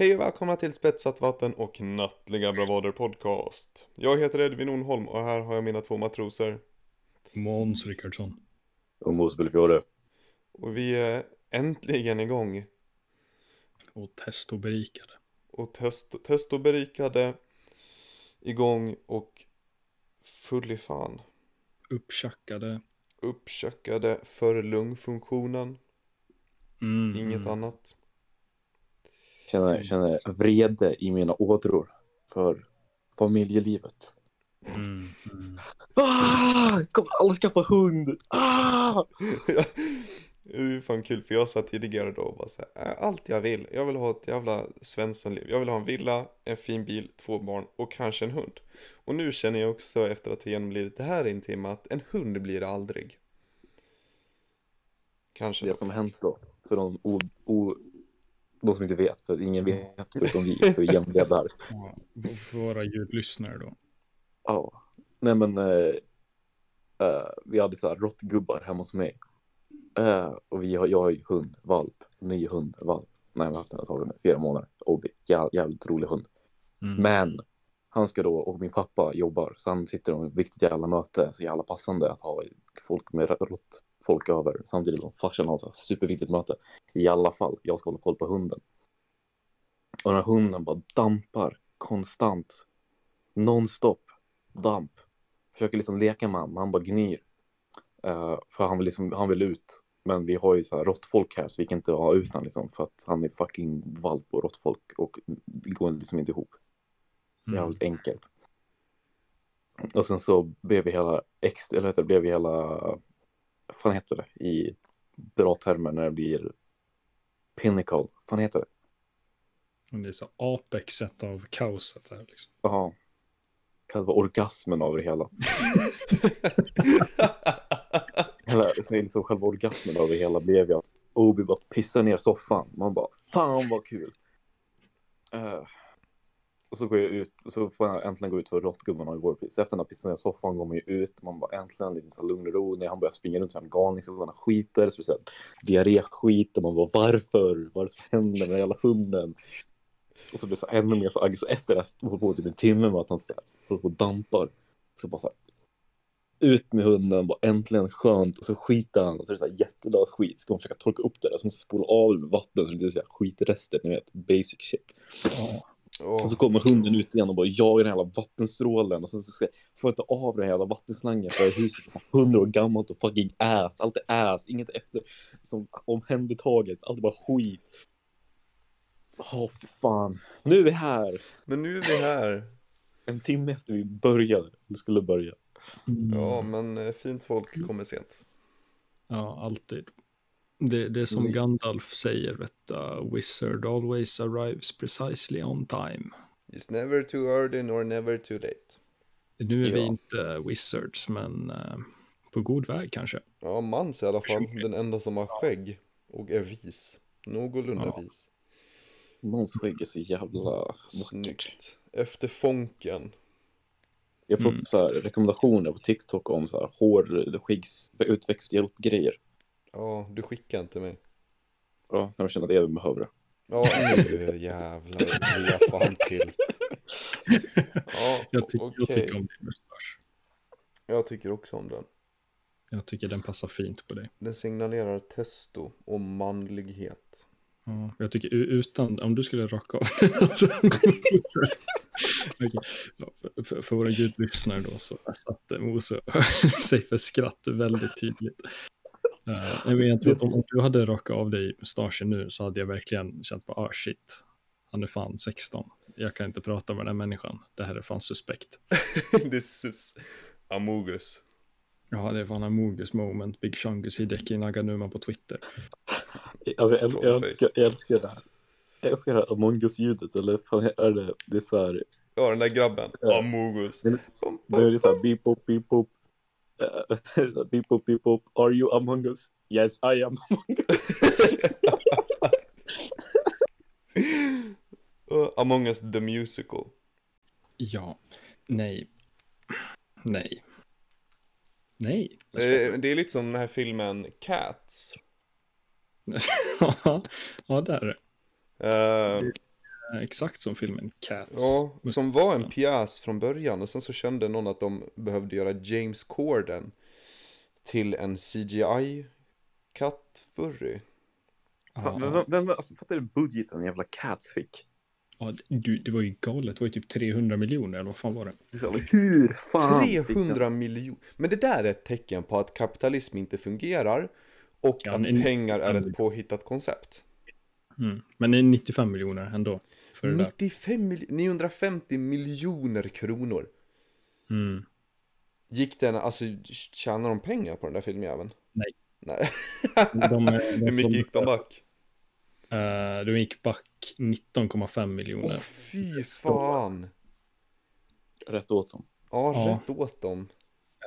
Hej och välkomna till Spetsat vatten och Nattliga bravader podcast. Jag heter Edvin Onholm och här har jag mina två matroser. Måns Rickardsson. Och Mosbelfjorde. Och vi är äntligen igång. Och testoberikade. Och test, testoberikade, igång och full i fan. Upptjackade. Uppköckade för lungfunktionen, Mm, inget mm. annat. Känner, känner vrede i mina ådror för familjelivet. Mm, mm. Ah! Kommer alla skaffa hund! Ah! det är fan kul för jag sa tidigare då och bara så här, "Äh, allt jag vill. Jag vill ha ett jävla svenssonliv. Jag vill ha en villa, en fin bil, två barn och kanske en hund. Och nu känner jag också efter att ha genomlidit det här intima att en hund blir det aldrig. Kanske. Det som hänt då, för de, o, o, de som inte vet, för ingen vet förutom vi hur jämliga det är. Våra ljudlyssnare då. Ja, nej men eh, eh, vi hade så här råttgubbar hemma hos mig. Eh, och vi har, jag har ju hund, valp, ny hund, valp. Nej, vi har haft den ett tag nu, fyra månader. Obi, jä, jävligt rolig hund. Mm. Men han ska då, och min pappa jobbar, så han sitter om ett viktigt jävla möte, så jävla passande att ha folk med rått folk över, samtidigt som farsan har så superviktigt möte. I alla fall, jag ska hålla koll på hunden. Och den här hunden bara dampar konstant, nonstop, damp. Försöker liksom leka med honom, han bara gnyr. Eh, för han vill, liksom, han vill ut. Men vi har ju så här råttfolk här så vi kan inte ha ut honom liksom för att han är fucking valp och råttfolk och det går liksom inte ihop. Mm. Jävligt enkelt. Och sen så blev vi hela extra, eller heter blev vi hela, vad fan heter det i bra termer när det blir pinnacle, vad fan heter det? Det är så apexet av kaoset här liksom. Det vara orgasmen av det hela? hela så är liksom själva orgasmen av det hela blev ju att Obi bara pissar ner soffan. Man bara, fan vad kul. Eh, och så går jag ut, och så får jag äntligen gå ut för råttgubbarna går piss. Efter den där pissen i soffan går man ju ut. Man bara äntligen lite så här lugn och ro. När han börjar springa runt som en galning så får man skiter. Speciellt diarréskit. Och man bara, varför? Vad är det som händer med den jävla hunden? Och så blir det så här ännu mer så aggressivt. Efter det håller på typ en timme med att han så här, håller på och dampar. Så bara så här, ut med hunden, bara äntligen skönt. Och så skiter han och så är det så här jättelös skit. Ska man försöka torka upp det där så måste man spola av det med vatten så det är så här skitrester, ni vet, basic shit. Ja. Åh, Och så kommer hunden ut igen och bara jagar den jävla vattenstrålen och sen så ska jag, får jag inte av den jävla vattenslangen för huset är hundra år gammalt och fucking ass. Allt är ass, inget efter som omhändertaget, allt är bara skit. Åh för fan. Nu är vi här. Men nu är vi här. En timme efter vi började, vi skulle börja. Ja, men eh, fint folk kommer sent. ja, alltid. Det, det är som Mm. Gandalf säger, vet du, Wizard always arrives precisely on time. It's never too early nor never too late. Nu är vi Ja. inte wizards, men eh, på god väg kanske. Ja, Mans i alla fall. Den enda som har skägg och är vis. Någorlunda Ja. vis. Måns skägg är så jävla vackert. Snyggt. Efter Fonken. Jag får Mm. så här, rekommendationer på TikTok om så här hår, skeggs, utväxthjälp-grejer. Ja, du skickar inte mig. Ja, när de känner att jag behöver det. Ja, nu jävlar blir jag fan till. Ja, Jag, ty- jag okej. tycker om din mustasch. Jag tycker också om den. Jag tycker den passar fint på dig. Den signalerar testo och manlighet. Ja, jag tycker utan, om du skulle raka av alltså, Okej, ja, för, för, för våra ljudlyssnare då så satte Mose sig för skratt väldigt tydligt. Uh, men jag tror, om, om du hade rakat av dig mustaschen nu så hade jag verkligen känt på, ah shit, han är fan 16. Jag kan inte prata med den här människan. Det här är fan suspekt. det är sus. Amogus. Ja, det är fan Amogus moment, Big Chungus Hideki Naganuma på Twitter. Alltså, jag, jag, Trollface. älskar, jag älskar det här. Jag älskar det här Among us-ljudet, eller fan är det? Det är så här, Ja, den där grabben. Ja. Amogus. Det är så här beep boop beep boop. Beep boop beep boop. Are you among us? Yes I am among us. Uh, Among us the musical. Ja, nej, nej, nej. Eh, Det är lite som den här filmen Cats. ja, där är det. Eh, exakt som filmen Cats. Ja, som var en pjäs från början och sen så kände någon att de behövde göra James Corden till en CGI kattfurry. Fan, Ja. vem, vem, alltså, fattar du budgeten jävla Cats fick? Ja, du, det var ju galet, det var ju typ 300 miljoner, eller vad fan var det? Hur fan fick den- 300 miljoner. Men det där är ett tecken på att kapitalism inte fungerar och Ja, att pengar är ett påhittat koncept. Mm. Men det är 95 miljoner ändå. För det där. 95 mil 950 miljoner kronor. Mm. Gick den, alltså tjänar de pengar på den där filmjäveln? Nej. Nej. De, de, Hur mycket gick de back? Eh, de gick back 19,5 miljoner. Åh fy fan. Rätt åt dem. Ja, Ja. rätt åt dem.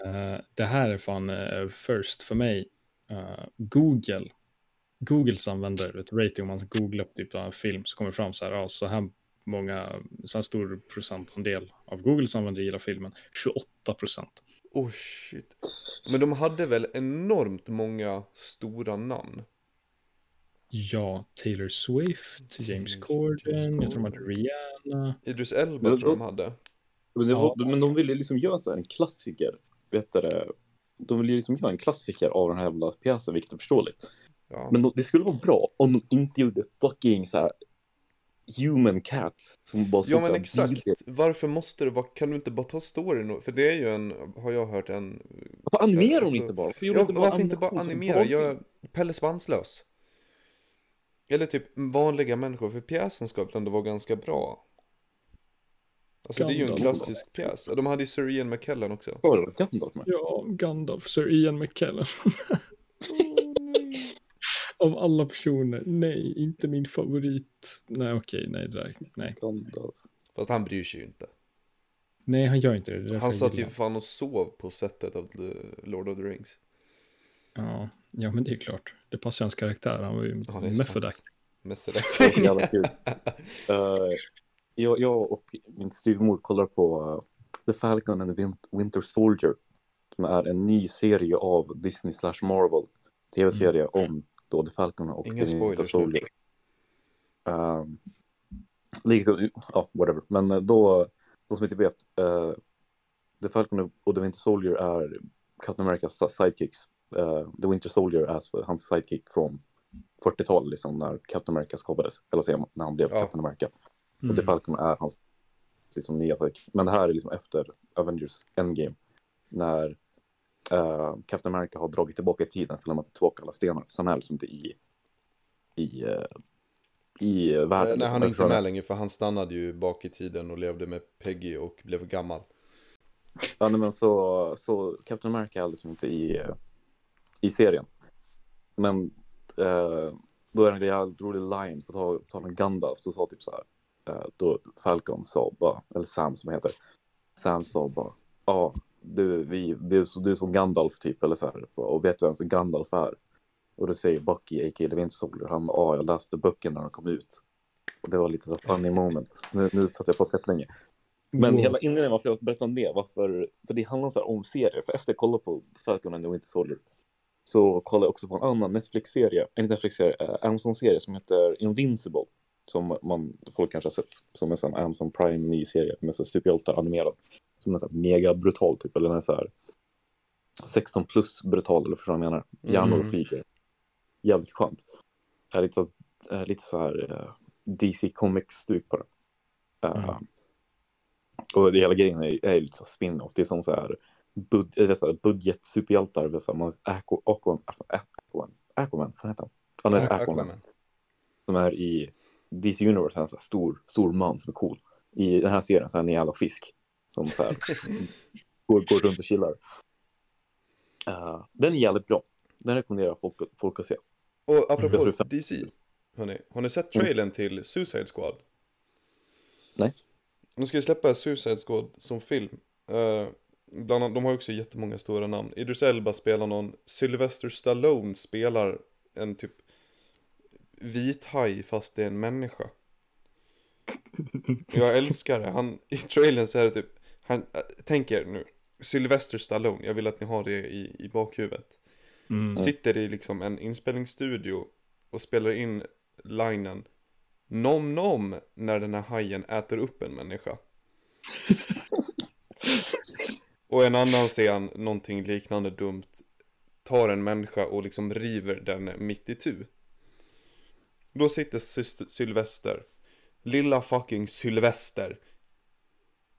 Eh, det här är fan eh, first för mig. Eh, Google. Googles använder vet, rating om man googlar upp typ av en film så kommer det fram så här, ja, så här många, så här stor procentandel av Googles användare gillar filmen. 28 procent. Oh shit. Men de hade väl enormt många stora namn? Ja, Taylor Swift, Taylor James Swift, Corden, James jag tror de hade Rihanna. Idris Elba Men tror de hade. Men, det var, Ja. men de ville liksom göra så här en klassiker. Vet du det? De ville liksom göra en klassiker av den här jävla pjäsen, vilket är förståeligt. Ja. Men de, det skulle vara bra om de inte gjorde fucking så här human cats som bara Ja men exakt, vidriga- varför måste det vara, kan du inte bara ta storyn och, för det är ju en, har jag hört en Varför animerar Alltså, de inte bara? Varför, ja, inte bara varför inte bara animera, gör Pelle Svanslös Eller typ vanliga människor, för pjäsen ska väl ändå vara ganska bra Alltså det är ju en Gandalf. klassisk pjäs, de hade ju Sir Ian McKellen också Gandalf med? Ja, Gandalf, Sir Ian McKellen. Av alla personer, nej, inte min favorit. Nej, okej, nej, det där, nej. Gandalf. Fast han bryr sig ju inte Nej, han gör inte det. det Han satt ju fan och sov på sättet av The Lord of the Rings Ja, ja, men det är klart. Det passar hans karaktär. Han var ju Ja, så acting. jävla kul. Eh, jag, jag och min styvmor kollar på eh, The Falcon and the Win- Winter Soldier. Som är en ny serie av Disney slash Marvel. Tv-serie om då The Falcon och Inga The Winter. Soldier. Um, lika, ja, whatever. Men eh, då, de som inte vet. eh, The Falcon och The Winter Soldier är Captain Americas sidekicks. Eh, The Winter Soldier är alltså hans sidekick från 40-talet, liksom, när Captain America skapades. Eller säger man, när han blev Ja. Captain America. Och Mm. The Falcon är hans liksom, nya sidekick. Men det här är liksom efter Avengers Endgame. När eh, Captain America har dragit tillbaka i tiden för att lämna tillbaka alla stenar. Så han är liksom inte i, i, eh, i eh, världen. Nej liksom. han är inte med längre för han stannade ju bak i tiden och levde med Peggy och blev gammal Ja, nej, men så, så Captain America är liksom inte i, eh, i serien. Men eh, då är det en jävligt rolig line på tal om Gandalf. Så sa typ så här. Eh, då Falcon sa bara, eller Sam som heter. Sam sa bara, ja, du, vi, du, du är som Gandalf typ. Eller så här. Och vet du vem som Gandalf är? Och då säger Bucky, a.k.a. The Winter Soldier, han ja, jag läste böckerna när de kom ut. Och det var lite så funny moment. Nu, nu satt jag på tätt länge. Men hela inledningen varför jag berättar om det, varför, för det handlar så här om serier. För efter jag kollade på Falcon and the Winter Soldier så kollade jag också på en annan Netflix-serie, en Netflix-serie, eh, Amazon-serie som heter Invincible. Som man, folk kanske har sett, som en sån Amazon Prime ny serie med så superhjältar animerad. Som är så mega brutal typ, eller den är så här 16 plus brutal, eller förstår du vad jag menar? Hjärnor Mm. flyger. Jävligt skönt. Är lite, eh, lite så här eh, DC Comics-stuk på det. Mm. och det hela grejen är, är lite så spin-off. Det är som så här, bud, äh, budget-superhjältar. är Aqu, Aquaman, Aquaman, Aquaman, vad heter han? Han heter Aquaman. Aquaman. Som är i DC Universe, han är en så här stor, stor man som är cool. I den här serien så är han en jävla fisk. Som så här, går, går runt och chillar. Eh, den är jävligt bra. Den rekommenderar folk, folk att se. Och Jag apropå DC, hörni, har ni sett trailern till Suicide Squad? Nej. De ska ju släppa Suicide Squad som film. Uh, bland annat, de har också jättemånga stora namn. Idris Elba spelar någon, Sylvester Stallone spelar en typ vit haj fast det är en människa. Jag älskar det. Han, I trailern så är det typ, han, äh, tänk er nu, Sylvester Stallone, jag vill att ni har det i, i bakhuvudet. Mm. Sitter i liksom en inspelningsstudio och spelar in linen Nom nom när den här hajen äter upp en människa. och en annan scen, någonting liknande dumt, tar en människa och liksom river den mitt i tu. Då sitter Sylvester, lilla fucking Sylvester,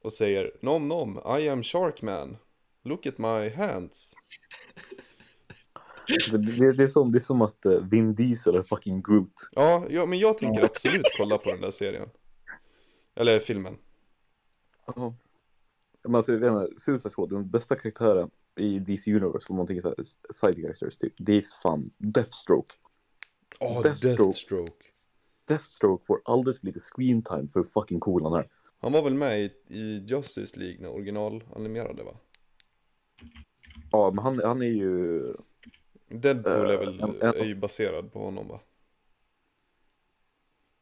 och säger Nom nom, I am Sharkman. Look at my hands. Det, det, är som, det är som att eh, Vin Diesel är fucking Groot. Ja, ja, men jag tänker absolut kolla på den där serien. Eller filmen. Ja. Men alltså, jag vet inte, Suicide Squad, den bästa karaktären i DC Universe, om man tänker såhär, side characters typ, det är fan Deathstroke. Åh, Deathstroke. Deathstroke. Deathstroke får alldeles för lite screen time för hur fucking cool han är. Han var väl med i, i Justice League när originalanimerade va? Ja, men han, han är ju... Deadpool är Eh, väl, en- en- är ju baserad på honom va?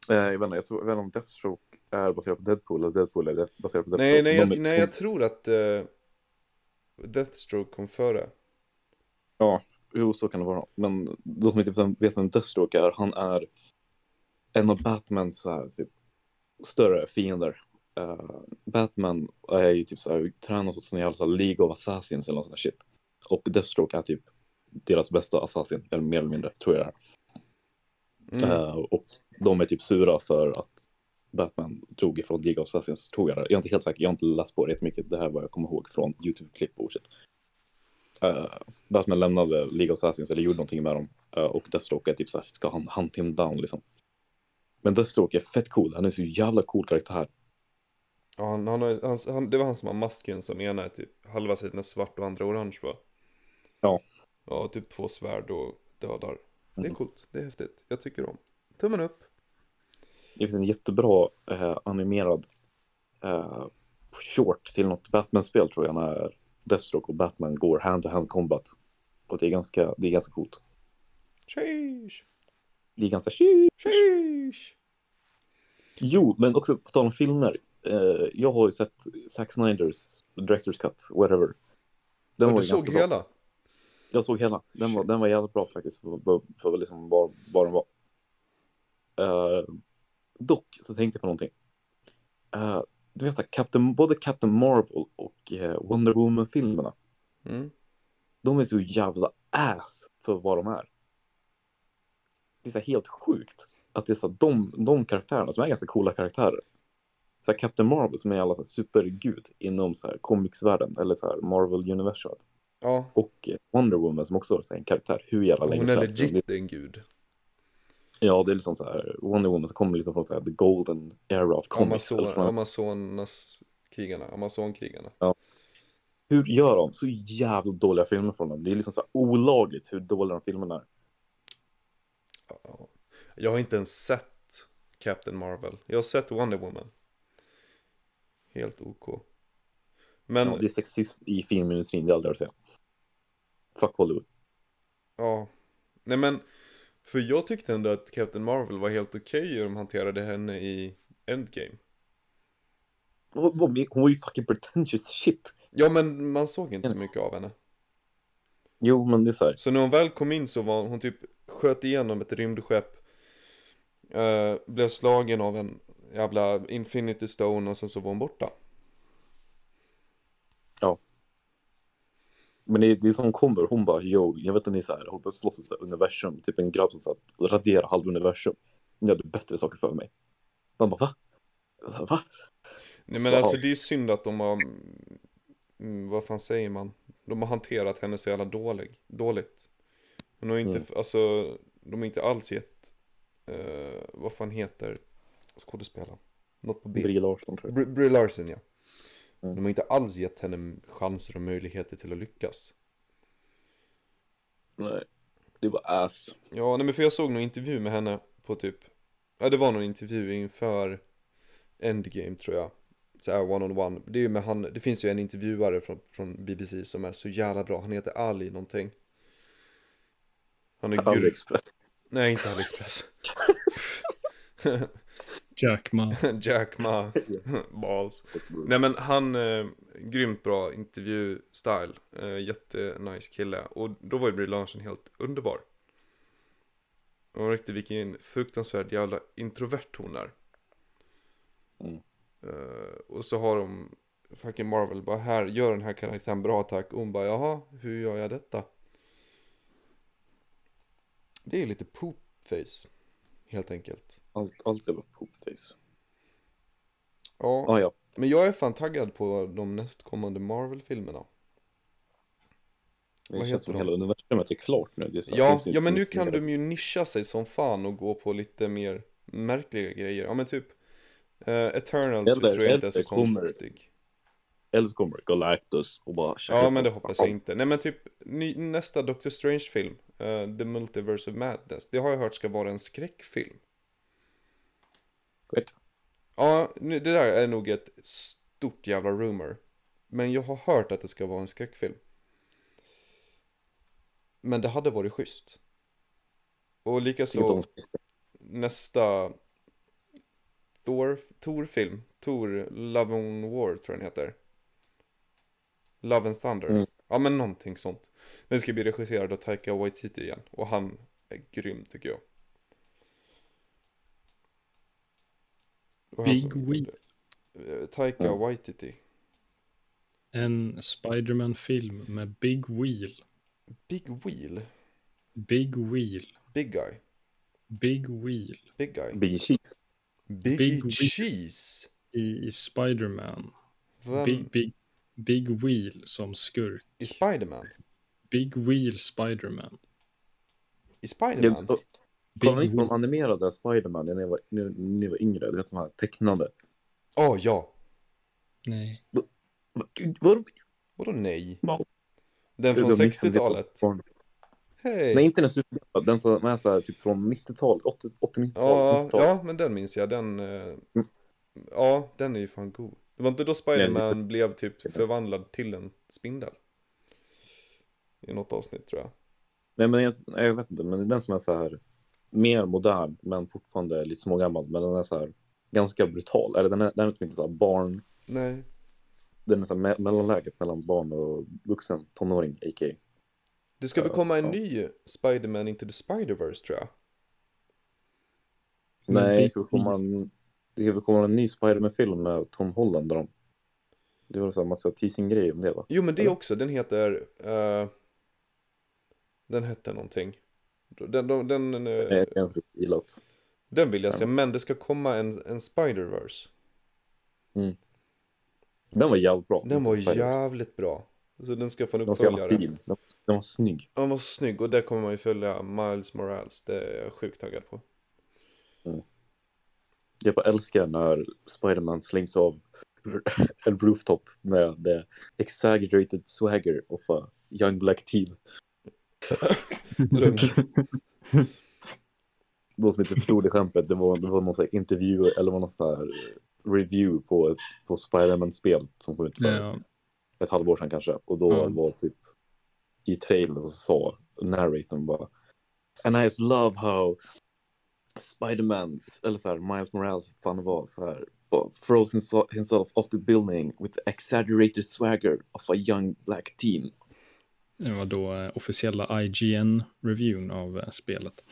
Eh, jag, vet inte, jag, tror, jag vet inte om Deathstroke är baserad på Deadpool eller Deadpool är baserad på Deathstroke. Nej, nej, De jag, är- nej, jag tror att eh, Deathstroke kom före. Jo, så kan det vara. Men de som inte vet vem Deathstroke är, han är en av Batmans här, typ, större fiender. Eh, Batman är ju typ så här, tränas åt sån jävla så här, League of Assassins eller något sånt där shit. Och Deathstroke är typ deras bästa assassin, eller mer eller mindre, tror jag det är. Mm. Eh, och de är typ sura för att Batman drog ifrån League of Assassins, tror jag det. Jag är inte helt säker, jag har inte läst på det jättemycket. Det här är vad jag kommer ihåg från YouTube-klipp och shit. Eh, Batman lämnade League of Assassins, eller gjorde någonting med dem. eh, och Deathstroke är typ såhär, ska han hunt him down liksom. Men Deathstroke är fett cool, han är så jävla cool karaktär. Ja, han, han, har- han, han, det var han som har masken som ena är typ halva sidan är svart och andra orange va? Ja. Ja, typ två svärd och dödar. Det är Mm. coolt, det är häftigt. Jag tycker om. Tummen upp. Det finns en jättebra eh, animerad eh, short till något Batman-spel tror jag, när Deathstroke och Batman går hand-to-hand combat. Och det är ganska, det är ganska coolt. Sheesh, Det är ganska shit. sheesh. Jo, men också på tal om filmer. Eh, jag har ju sett Zack Snyders Director's Cut, whatever. Den Och var du såg bra. hela? Jag såg hela. Den var, den var jävligt bra faktiskt, för, för, för liksom vad, vad den var. Eh, dock så tänkte jag på någonting. Eh, du vet Captain, både Captain Marvel och eh, Wonder Woman-filmerna, Mm. de är så jävla ass för vad de är. Det är så helt sjukt att det är så de, de karaktärerna som är ganska coola karaktärer. Så här Captain Marvel som är alla så här supergud inom så här comicsvärlden eller så här Marvel-universumet. Ja, Och eh, Wonder Woman som också är en karaktär hur jävla länge hon som är helst. legit en gud. Ja, det är liksom så här Wonder Woman som kommer liksom från så här the golden era of comics. Amazon, från, Amazonas krigarna, Amazonkrigarna. Hur gör de så jävla dåliga filmer från dem? Det är liksom så här olagligt hur dåliga de filmerna är. Ja. Jag har inte ens sett Captain Marvel. Jag har sett Wonder Woman. Helt OK. Men, Ja, det är sexist i filmindustrin, det är aldrig att säga. Fuck Hollywood. ja. Nej men, för jag tyckte ändå att Captain Marvel var helt okej hur de hanterade henne i Endgame. Hon var ju fucking pretentious shit. Ja men man såg inte så mycket av henne. Jo, men det är så här. Så när hon väl kom in så var hon typ sköt igenom ett rymdskepp. Eh, blev slagen av en jävla Infinity Stone och sen så var hon borta. Men det är, det är som hon kommer, hon bara yo, jag vet att ni är så här, på att slåss med så här universum, typ en grabb som så att radera halva universum. Ni hade bättre saker för mig. Man bara va? Så, va? Nej men ja. alltså det är synd att de har, mm, vad fan säger man? De har hanterat henne så jävla dålig, dåligt. Hon har inte, Mm. alltså, de har inte alls gett, eh, vad fan heter skådespelaren? Något på B. Brie Larsson tror jag. Br- Brie Larson ja. Mm. De har inte alls gett henne chanser och möjligheter till att lyckas. Nej. Det var ass. Ja, nej men för jag såg någon intervju med henne på typ Ja det var någon intervju inför Endgame tror jag Så här one on one Det är ju med han Det finns ju en intervjuare från, från BBC som är så jävla bra Han heter Ali någonting Han är AliExpress. Nej inte AliExpress Jack Ma. Jack Ma Balls Nej men han, eh, grymt bra intervju-style eh, Jättenice kille Och då var ju Brie Larson helt underbar Och riktigt vilken fruktansvärd jävla introvert hon är. Mm. Eh, och så har de fucking Marvel bara här, gör den här karaktären bra tack. Och hon bara jaha, hur gör jag detta? Det är lite poopface. Helt enkelt. Allt, allt är bara poopface. Ja, Ah, ja. men jag är fan taggad på de nästkommande Marvel-filmerna. Det Vad känns som de? hela universumet är klart nu. Är Ja, ja men nu kan de ju nischa sig som fan och gå på lite mer märkliga grejer. Ja men typ uh, Eternals Eller- tror jag inte är så konstig. Eller så kommer Galactus och bara... Ja men det hoppas jag inte. Nej men typ ny, nästa Doctor Strange-film, eh, The Multiverse of Madness, det har jag hört ska vara en skräckfilm. Vet. Ja, det där är nog ett stort jävla rumor. Men jag har hört att det ska vara en skräckfilm. Men det hade varit schysst. Och likaså nästa Thor, Thor-film, Thor Love and War tror jag den heter. Love and Thunder. Mm. Ja men någonting sånt. Den ska bli regisserad av Taika Waititi igen. Och han är grym tycker jag. Big som- Wheel. Eh, Taika Ja. Waititi. En Spiderman-film med Big Wheel. Big Wheel. Big Wheel. Big guy. Big Wheel. Big guy. Big Cheese. Big, Big. Cheese. I, i Spiderman. Vem? Big, big, big Wheel som skurk. I Spiderman? Big Wheel Spiderman. I Spiderman? Jag- Kollade ni på de animerade Spiderman när ni var, när ni var yngre? Du vet de här tecknade. Åh ja. Nej. Va- Var, Vadå nej? Den från Jag missade det på 60-talet? barn. Hej! Nej, inte den supergamla. Den som är så här, typ från 90-talet, 80- 80-90-talet, Ja, 90-talet. ja, men den minns jag. Den, eh, Mm. ja, den är ju fan god. Det var inte då Spiderman lite- blev typ förvandlad till en spindel? I något avsnitt tror jag. Nej, men jag, jag vet inte, men den som är så här mer modern, men fortfarande lite smågammal, men den är så här ganska brutal. Eller den är, den är typ inte så här barn, Nej. den är så här me mellanläget mellan barn och vuxen tonåring, a.k. Det ska väl komma en ja. ny Spiderman into the Spider-Verse tror jag. Nej, det komma en, det komma en ny Spiderman-film med Tom Holland. Där de, det var så här massa teasing-grejer om det va? Jo men det Eller? också, den heter... eh, den hette någonting. Den, den, den, den, eh, ens gillat. den vill jag se, men det ska komma en, en Spider-Verse. Den var jävligt bra. Den var jävligt bra. Så den ska få en Den var uppföljare. fin. Den, den var snygg. Den var snygg och där kommer man ju följa Miles Morales. Det är jag sjukt taggad på. Jag bara älskar när Spiderman slängs av en rooftop med the exaggerated swagger of a young black teen. De som inte förstod det skämtet, det var, det var någon sån här intervju eller var någon sån här review på, på Spiderman-spel som kom ut för Ja, ett halvår sedan kanske. Och då Ja. var typ i trailern så sa narratorn bara And I just love how Spidermans, eller så här, Miles Morales, fan det var så här, throws himself- off the building with the exaggerated swagger of a young black teen. det var då eh, officiella IGN-reviewn av eh, spelet.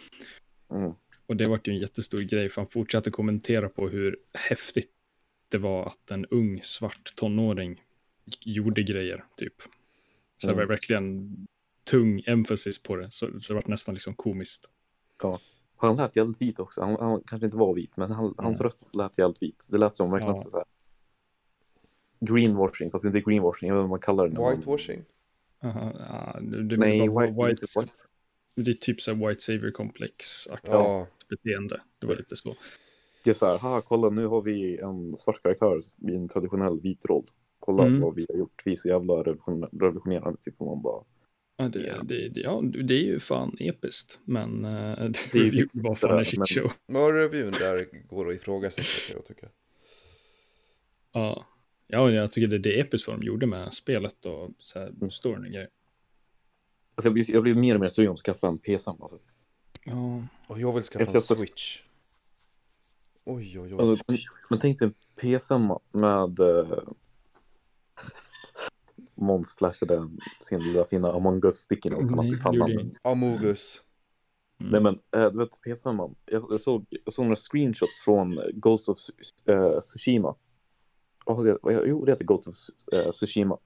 Mm. Och det var ju en jättestor grej, för han fortsatte kommentera på hur häftigt det var att en ung svart tonåring gjorde grejer, typ. Så det var Mm. verkligen tung emphasis på det, så, så det var nästan liksom komiskt. Han lät jävligt vit också. Han, han kanske inte var vit, men han, hans Mm. röst lät jävligt vit. Det lät som verkligen Ja. så här greenwashing, fast inte greenwashing, jag vet inte vad man kallar det. när man- Whitewashing. Aha, ja, det, det, Nej, white, white, white. det är typ så här white savior komplex Ja. beteende. Det var lite så. Det är så här, haha, kolla nu har vi en svart karaktär i en traditionell vit roll. Kolla Mm. vad vi har gjort, vi är så jävla revolution- revolutionerande. Typ, och man bara, Ja, det, Ja. det, det, ja, det är ju fan episkt, men uh, Det är ju var fan en shitshow. Men reviewn där går att ifrågasätta jag tycka. Ja. ja, jag tycker det, det är episkt vad de gjorde med spelet och så här, Mm. storyn och grejer. alltså jag, blir, jag blir mer och mer sugen på att skaffa en PS5. Alltså. Ja, Och jag vill skaffa en Switch. Oj, oj, oj. Alltså, men, men tänk dig en PS5 med uh, Måns flashade sin lilla fina Among us-sticken åt honom i pannan. jag Men Amogus. Mm. Nej men, du vet PS5, man. Jag, jag, såg, jag såg några screenshots från eh, Ghost of uh, Tsushima. Oh, det, jo, det heter Ghost of uh, Tsushima.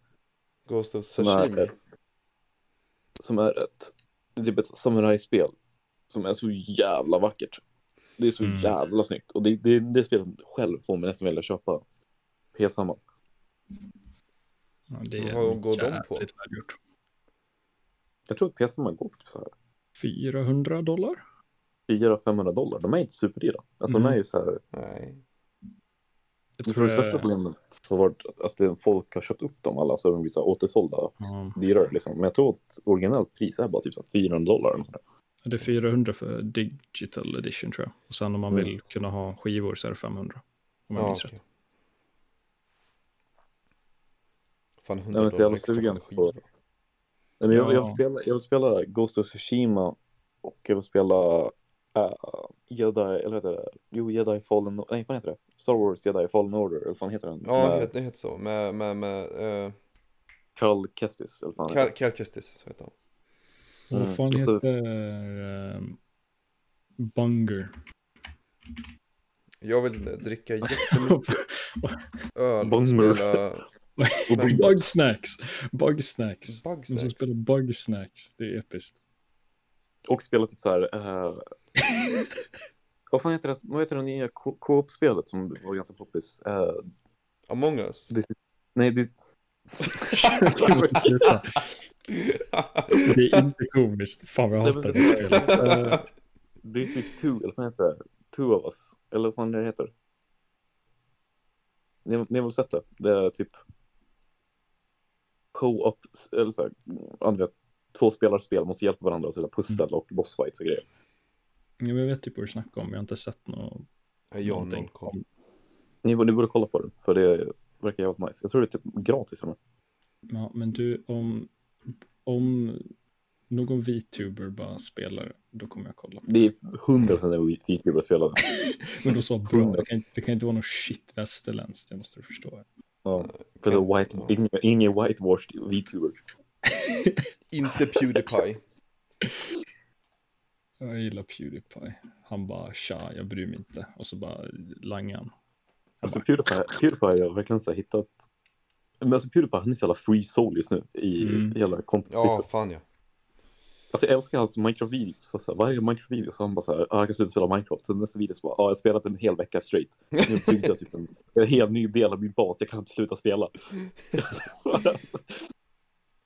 Ghost of Som är, som är ett, typ ett samurajspel. Som är så jävla vackert. Det är så Mm. jävla snyggt. Och det, det, det spelet själv får mig nästan vilja köpa PS5. Ja, det är Vad går de på? välgjort. Jag tror att PS5 går på typ så här 400 dollar? 400-500 dollar. De är inte superdyra. Alltså de Mm. är ju så här. Nej. Jag tror det största problemet har varit att, folk har köpt upp dem alla så de blir så här återsålda Ja, dyrare liksom. Men jag tror att originellt pris är bara typ så här 400 dollar. eller det är 400 för digital edition tror jag. Och sen om man Mm. vill kunna ha skivor så är det 500. Om jag Ja, minns okej. rätt. Fan, Jag 100 är så jävla dollar extra för sugen en på- skiva. Nej, men jag, jag, Ja. vill spela, jag vill spela Ghost of Tsushima och jag vill spela uh, Jedi, eller heter det? Jo, Jedi Fallen, nej vad heter det? Star Wars Jedi Fallen Order, eller vad fan heter den? Ja, Med det, heter så. Med, med, med uh, Cal Kestis, eller vad heter. Cal Kestis, så heter han. Mm, vad fan så- heter um, Bunger? Jag vill dricka jättemycket öl och Bonger. Spela Smash Bug snacks! Bug snacks! De spelar bug snacks. Det är episkt. Och spela typ så här. eh, vad fan heter det? Vad heter det nya co- co-op-spelet som var ganska poppis? Uh, Among us. nej, det. Det är inte komiskt. Fan vad jag hatar det spelet. eh, This is two, eller vad heter det? Two of us, eller vad fan det heter. Ni, ni har väl sett det? Det är typ co-op, eller så här, vet, två spelarspel måste hjälpa varandra och pussel och bossfights och grejer. Jag vet typ vad du snackar om. Jag har inte sett något. Jag har någonting koll. Ni, ni borde kolla på det, för det verkar jävligt nice. Jag tror det är typ gratis. Eller? Ja, men du, om, om någon VTuber bara spelar, då kommer jag kolla. Det är 100% en VTuber spelare. Men då så bra, det kan, det kan inte vara något shit västerländskt, det måste du förstå. Ja. För det är white, ingen, ingen whitewashed VTuber. Inte Pewdiepie. Jag gillar Pewdiepie. Han bara tja, jag bryr mig inte. Och så bara langar han. Alltså Pewdiepie, Pewdiepie har verkligen så hittat... Men alltså Pewdiepie, han är så jävla free soul just nu i Mm. hela content Ja, fan ja. Alltså jag älskar hans Minecraft-videos. För så här, varje Minecraft-video så han bara så här, ah, jag kan sluta spela Minecraft. Sen nästa video så bara, ah, jag har spelat en hel vecka straight. Nu byggde jag typ en, en helt ny del av min bas, jag kan inte sluta spela. alltså,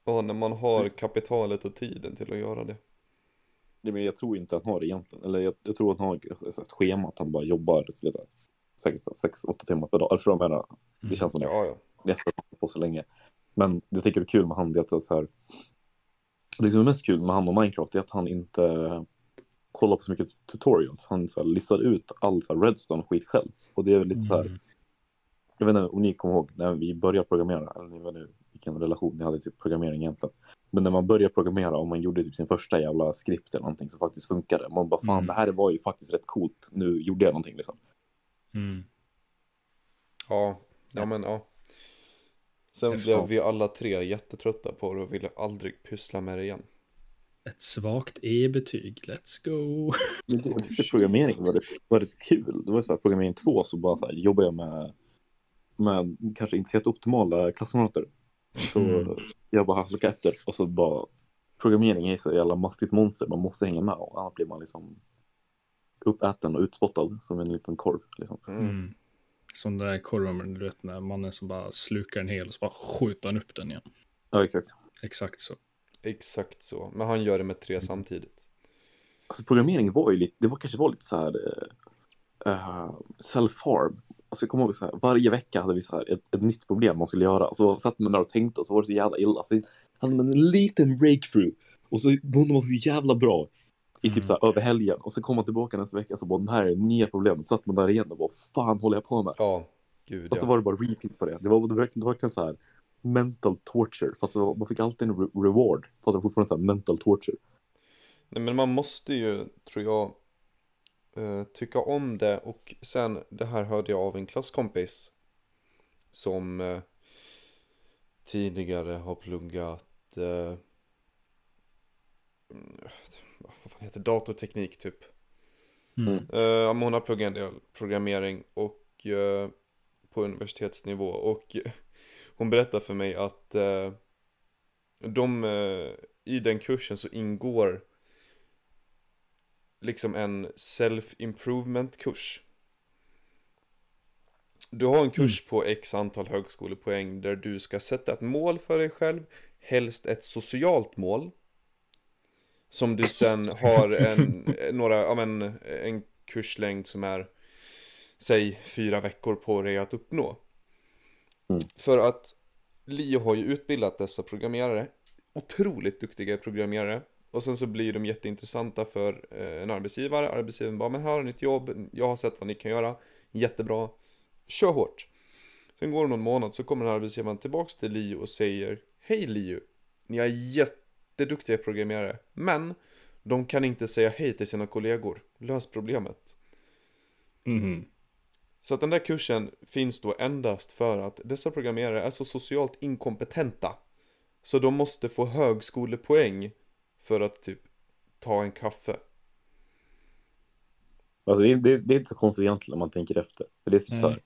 Ja, när man har kapitalet och tiden till att göra det. det, men jag tror inte han har det egentligen. Eller jag, jag tror att han har ett, schema att han bara jobbar vet, säkert 6-8 timmar per dag. För jag menar, det känns som det. Ja, ja. jätte på så länge. Men det tycker jag är kul med han, det är att så här. Det som är mest kul med han och Minecraft är att han inte kollar på så mycket tutorials. Han så här, listar ut all så här, redstone skit själv. Och det är lite så här. Mm. Jag vet inte om ni kommer ihåg när vi började programmera, eller ni vet nu vilken relation ni hade till programmering egentligen. Men när man började programmera och man gjorde typ sin första jävla skript eller någonting som faktiskt funkade. Man bara fan Mm. det här var ju faktiskt rätt coolt, nu gjorde jag någonting liksom. Mm. Ja, ja men ja. Sen Jag blev vi alla tre jättetrötta på det och ville aldrig pyssla med det igen. Ett svagt E-betyg, let's go. Men det- Jag tyckte programmering var rätt, var rätt kul. Det var så här, programmering 2 så bara så här, jobbar jag med, med kanske inte så jätteoptimala klasskamrater. Så Mm. jag bara halkade efter och så bara programmering är så jävla mastigt monster. Man måste hänga med och annars blir man liksom uppäten och utspottad som en liten korv. Liksom. Mm. Som den där korven, du vet när mannen som bara slukar en hel och så bara skjuter han upp den igen. Ja, exakt. Exakt så. Exakt så. Men han gör det med tre samtidigt. Alltså programmering var ju lite, det var kanske var lite så här uh, self-harm. Alltså jag kommer ihåg så här, varje vecka hade vi så här ett, ett nytt problem man skulle göra. Så satt man där och tänkte och så var det så jävla illa. Så hade man en liten breakthrough. Och så mådde man så jävla bra. I typ Mm. så här över helgen. Och så kom man tillbaka nästa vecka och så bara, det här är nya problemet. Så satt man där igen och bara, fan håller jag på med? Ja, gud Och så ja. var det bara repeat på det. Det var, det var verkligen, det var verkligen så här mental torture. Fast var, man fick alltid en re- reward. Fast det var fortfarande så här mental torture. Nej men man måste ju, tror jag, eh, tycka om det och sen, det här hörde jag av en klasskompis som eh, tidigare har pluggat, mm, vad fan heter datorteknik typ. Mm. Uh, hon har pluggat en del programmering och eh, på universitetsnivå och hon berättar för mig att eh, de, i den kursen så ingår liksom en self-improvement kurs. Du har en kurs på x antal högskolepoäng där du ska sätta ett mål för dig själv, helst ett socialt mål. Som du sen har en, några, ja men, en kurslängd som är, säg fyra veckor på dig att uppnå. Mm. För att Lio har ju utbildat dessa programmerare, otroligt duktiga programmerare. Och sen så blir de jätteintressanta för eh, en arbetsgivare. Arbetsgivaren bara, men här har ni ett jobb, jag har sett vad ni kan göra, jättebra, kör hårt. Sen går det någon månad så kommer arbetsgivaren tillbaks till Lio och säger, hej Lio, ni är jätteduktiga programmerare, men de kan inte säga hej till sina kollegor, lös problemet. Mhm. Så att den där kursen finns då endast för att dessa programmerare är så socialt inkompetenta. Så de måste få högskolepoäng för att typ ta en kaffe. Alltså det, är- det, det är inte så konstigt egentligen om man tänker efter. För det är typ Nej. så här,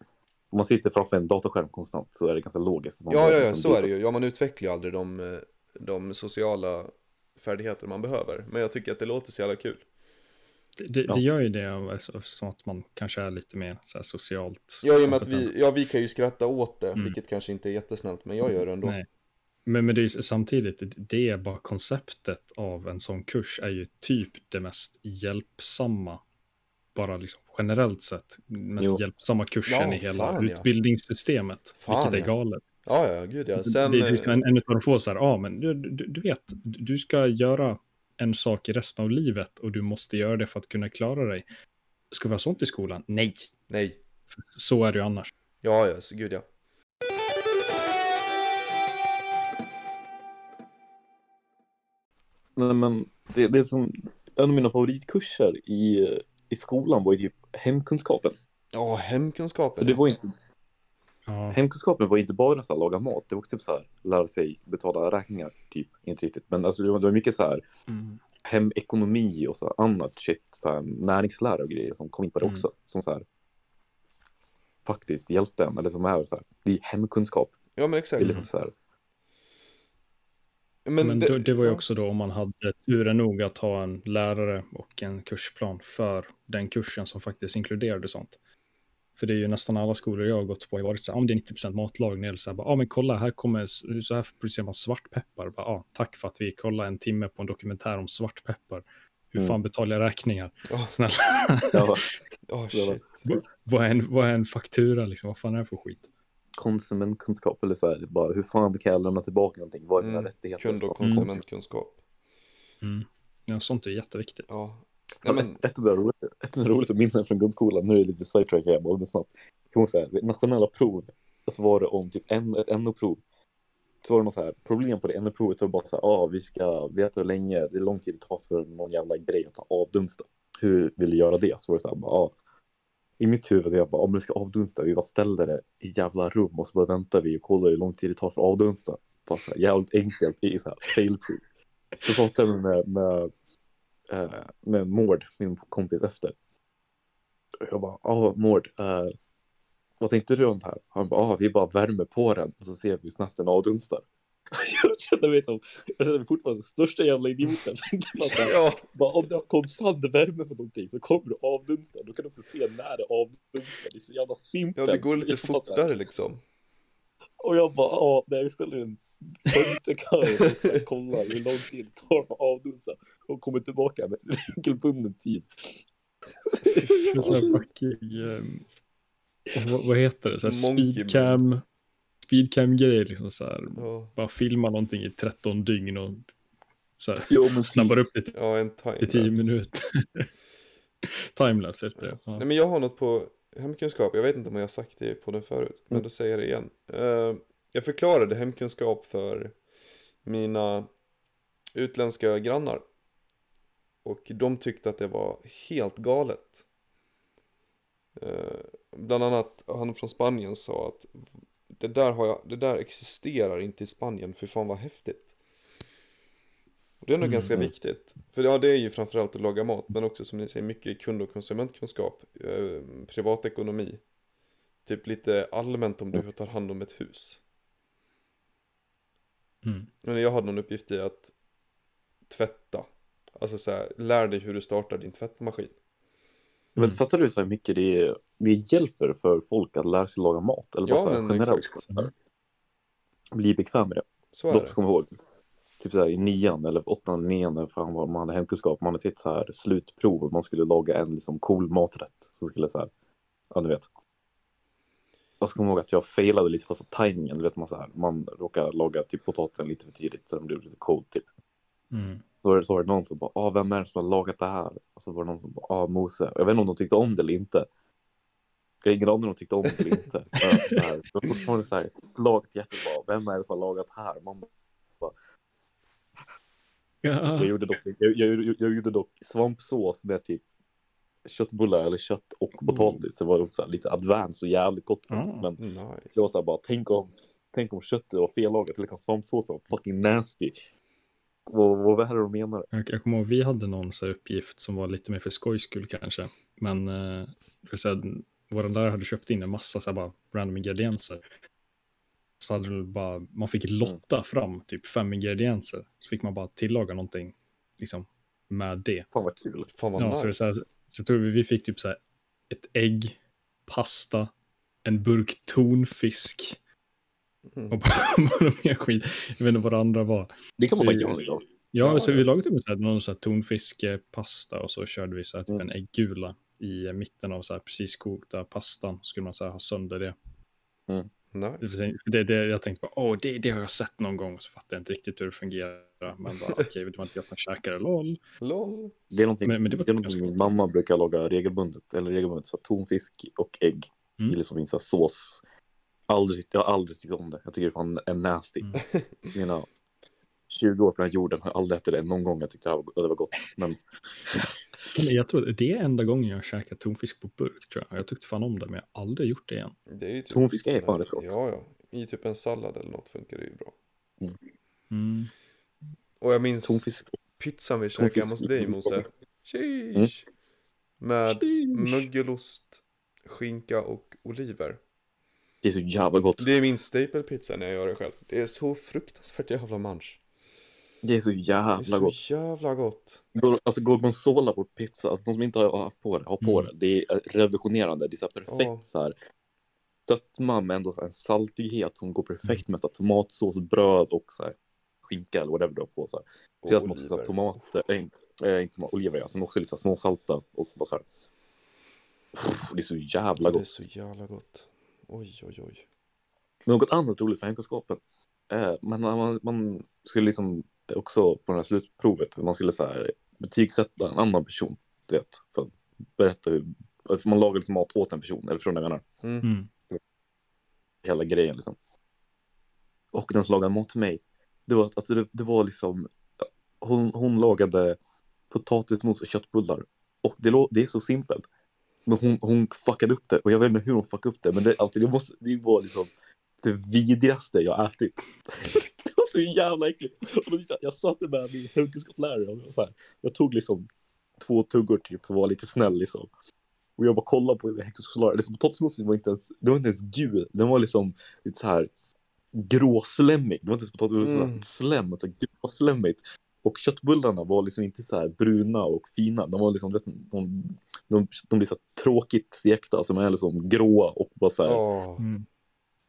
om man sitter framför en datorskärm konstant så är det ganska logiskt. Man Ja, ja, ja, liksom så är det ju. Ja, man utvecklar ju aldrig de, eh, de sociala färdigheter man behöver. Men jag tycker att det låter så jävla kul. Det, det, Ja. det gör ju det av- alltså, som att man kanske är lite mer så här, socialt Ja, i och med att vi, ja, vi kan ju skratta åt det, Mm. vilket kanske inte är jättesnällt, men jag gör det ändå. Nej. Men, men det är ju samtidigt, det är bara konceptet av en sån kurs är ju typ det mest hjälpsamma, bara liksom generellt sett, mest Jo. hjälpsamma kursen Ja, i hela fan, utbildningssystemet, Fan, vilket är galet. Ja, ja, gud ja. Sen, det, det är liksom eh, en, en av de få så här, ja men du, du, du vet, du ska göra en sak i resten av livet och du måste göra det för att kunna klara dig. Ska vi ha sånt i skolan? Nej, nej. så är det ju annars. Ja, ja, så gud ja. Nej, men det, det är som en av mina favoritkurser i, i skolan var ju typ hemkunskapen. Ja, hemkunskapen. För det var inte, Ja, hemkunskapen var inte bara så här, laga mat, det var också typ så här, lära sig betala räkningar, typ, inte riktigt. Men alltså, det, var, det var mycket så här mm. hemekonomi och så här, annat shit, så här, näringslära och grejer som kom in på det Mm. också. Som så här, faktiskt hjälpte en, eller som är så här, det är hemkunskap. Ja, men Det exakt. är liksom så här, Men, Men det, det, det var ju ja. också då om man hade turen nog att ha en lärare och en kursplan för den kursen som faktiskt inkluderade sånt. För det är ju nästan alla skolor jag har gått på har varit så här, om det är 90% matlagning eller så här, bara, ja men kolla här kommer, så här producerar man svartpeppar. Bara, ja, tack för att vi kollar en timme på en dokumentär om svartpeppar. Hur Mm. fan betalar jag räkningar? Ja, Snälla, ja, oh, shit. vad är, en, vad är en faktura liksom? Vad fan är det för skit? konsumentkunskap eller så här, bara hur fan kan jag lämna tillbaka någonting? Vad är mina Mm, rättigheter? Kund och Mm. konsumentkunskap. Mm. Ja, sånt är jätteviktigt. Ja. Ja, men, ett, ett, av mina ett av mina roligaste minnen från grundskolan, nu är det lite sidetrack här, bara men snabbt. Jag kommer säga, nationella prov, så var det om typ en, ett NO-prov. Så var det något så här, problem på det NO-provet, så var det bara så här, ah, vi ska veta hur länge, det är lång tid det tar för någon jävla grej att avdunsta. Hur vill du göra det? Så var det så här, bara, ah. I mitt huvud, jag bara, ah, om det ska avdunsta, vi bara ställer det i jävla rum och så bara väntar vi och kollar hur lång tid det tar för att avdunsta. Bara så här, jävligt enkelt i så här fail-proof. Så pratade jag med, med, eh, med Mård, min kompis efter. Och Jag bara, ja Mård, eh, vad tänkte du om det här? Han bara, ah, vi bara värmer på den och så ser vi hur snabbt den avdunstar. Jag känner mig som, jag känner mig fortfarande som största jävla idioten. Ja, bara, om du har konstant värme på någonting så kommer du avdunsta. Då kan du också se när det avdunstar. Det är så jävla simpelt. ja, det går lite fortare liksom. Och jag bara, ja, när jag ställer en fönsterkarm och kollar hur lång tid det tar att avdunsta och kommer tillbaka med regelbunden tid. Så här fucking, ehm, vad, vad heter det? Så här speedcam, speedcam-grej liksom så här. Ja, Bara filma någonting i 13 dygn och så här, Jo, men snabbar upp det ja en till 10 minuter. Timelapse efter det. Ja. Nej men jag har något på hemkunskap, jag vet inte om jag har sagt det på den förut, men Mm. då säger jag det igen. Eh, jag förklarade hemkunskap för mina utländska grannar. Och de tyckte att det var helt galet. Eh, bland annat han från Spanien sa att det där, har jag, det där existerar inte i Spanien, för fan vad häftigt. Och det är nog Mm. ganska viktigt. För ja, det är ju framförallt att laga mat, men också som ni säger, mycket kund och konsumentkunskap, eh, privatekonomi. Typ lite allmänt om du tar hand om ett hus. Mm. Men jag hade någon uppgift i att tvätta. Alltså så här, lär dig hur du startar din tvättmaskin. Men Mm. fattar du så här mycket det, det hjälper för folk att lära sig laga mat? Eller bara Ja, så här, men generellt exakt. här, bli bekväm med det. Så är Dock det. man ihåg, typ så här, i nian eller åttan, nian, när fan var man hade hemkunskap, man hade sett så här slutprov och man skulle laga en liksom cool maträtt. Så skulle så här, ja du vet. Jag ska komma ihåg att jag failade lite på så tajmingen, du vet man så här, man råkar laga typ potatisen lite för tidigt så den blev lite cold typ. Mm. Så var det, så var det någon som bara, ah, vem är det som har lagat det här? Och så var det någon som bara, ah, Mose. Jag vet inte om de tyckte om det eller inte. Jag har ingen aning om de tyckte om det eller inte. Så här, det var fortfarande så här, ett slaget hjärta bara, vem är det som har lagat här? Man bara, Ja. jag, gjorde dock, jag, jag, jag, jag gjorde dock svampsås med typ köttbullar eller kött och potatis. Det var så här, lite advanced och jävligt gott faktiskt. Ah. Men Nice. det var så här bara, tänk om, tänk om köttet var fellagat eller svampsåsen var fucking nasty. Vad, vad är det de menar? Jag, jag kommer ihåg, vi hade någon så här uppgift som var lite mer för skojs skull kanske. Men eh, för så här, vår lärare hade köpt in en massa så här, bara random ingredienser. Så hade det bara, man fick lotta fram typ fem ingredienser. Så fick man bara tillaga någonting liksom, med det. Fan vad kul. Fan vad Ja, nice. så, det är så, här, så jag tror vi, vi fick typ så här ett ägg, pasta, en burk tonfisk Mm. och bara, mer skit. Jag vet inte vad det andra var. Det kan man faktiskt göra idag. Ja, Ja, så ja. vi lagade typ så här, någon så här tonfiskpasta och så körde vi så här, typ Mm. en äggula i mitten av så här precis kokta pastan. Så skulle man så här, ha sönder det. Nice. det, det jag tänkte bara, åh, det, det har jag sett någon gång. Så fattade jag inte riktigt hur det fungerar. Men bara, okej, det var inte jag som käkade, lol. LOL. Det är någonting, Men- men det det är någonting min mamma brukar laga regelbundet. Eller regelbundet, så tonfisk och ägg. Mm. I liksom en sås. Aldrig, jag har aldrig tyckt om det. Jag tycker det fan är nasty. Mm. Mina 20 år på den här jorden har jag aldrig ätit det någon gång. Jag tyckte det var, det var gott. Men jag tror det är enda gången jag har käkat tonfisk på burk tror jag. Jag tyckte fan om det, men jag har aldrig gjort det igen. Det är ju typ... tonfisk är fan rätt gott. Ja, ja. I typ en sallad eller något funkar det ju bra. Mm. Och jag minns Tonfisk. pizzan vi käkade hemma hos dig Mose. Sheesh. Med mögelost, skinka och oliver. Det är så jävla gott. Det är min staple pizza när jag gör det själv. Det är så fruktansvärt jävla munch. Det är så Det är jävla så gott. jävla gott. Alltså gorgonzola på pizza, alltså, de som inte har haft på det, har på Mm. det. Det är revolutionerande. Det är så här perfekt Ja. så här sötma med ändå en saltighet som går perfekt med så här, tomatsås, bröd och så här skinka eller whatever du har på. Så här. Speciellt med så här, tomater, äh, äh, inte tomater, oliver ja, som också är lite småsalta och bara så här. Pff, Det är så jävla Det är gott. så jävla gott. Oj, oj, oj. Men något annat roligt för hemkunskapen. Eh, men när man, man skulle liksom också på det här slutprovet, man skulle så här betygsätta en annan person, du vet, för att berätta hur, för man lagar liksom mat åt en person, eller förstår ni vad jag menar? Mm. Mm. Hela grejen liksom. Och den som lagade mat till mig, det var, att det, det var liksom, hon, hon lagade potatismos och köttbullar. Och det, lå- det är så simpelt. Men hon, hon fuckade upp det, och jag vet inte hur hon fuckade upp det, men det, alltså, det, måste, det var liksom det vidrigaste jag ätit. det var så jävla äckligt. Och då, jag satt med min hemkunskapslärare och jag, så här, jag tog liksom två tuggor typ för att vara lite snäll liksom. Och jag bara kollade på hemkunskapsläraren. Liksom, potatismosen var inte ens, det var inte ens gul. Den var liksom lite så här gråslemmig. Det var inte ens potatis, det var Mm. slem, alltså gråslemmigt. Och köttbullarna var liksom inte så här bruna och fina. De var liksom, vet, du, de, de, de blir så här tråkigt stekta, alltså de är liksom gråa och bara så här. Åh. Mm.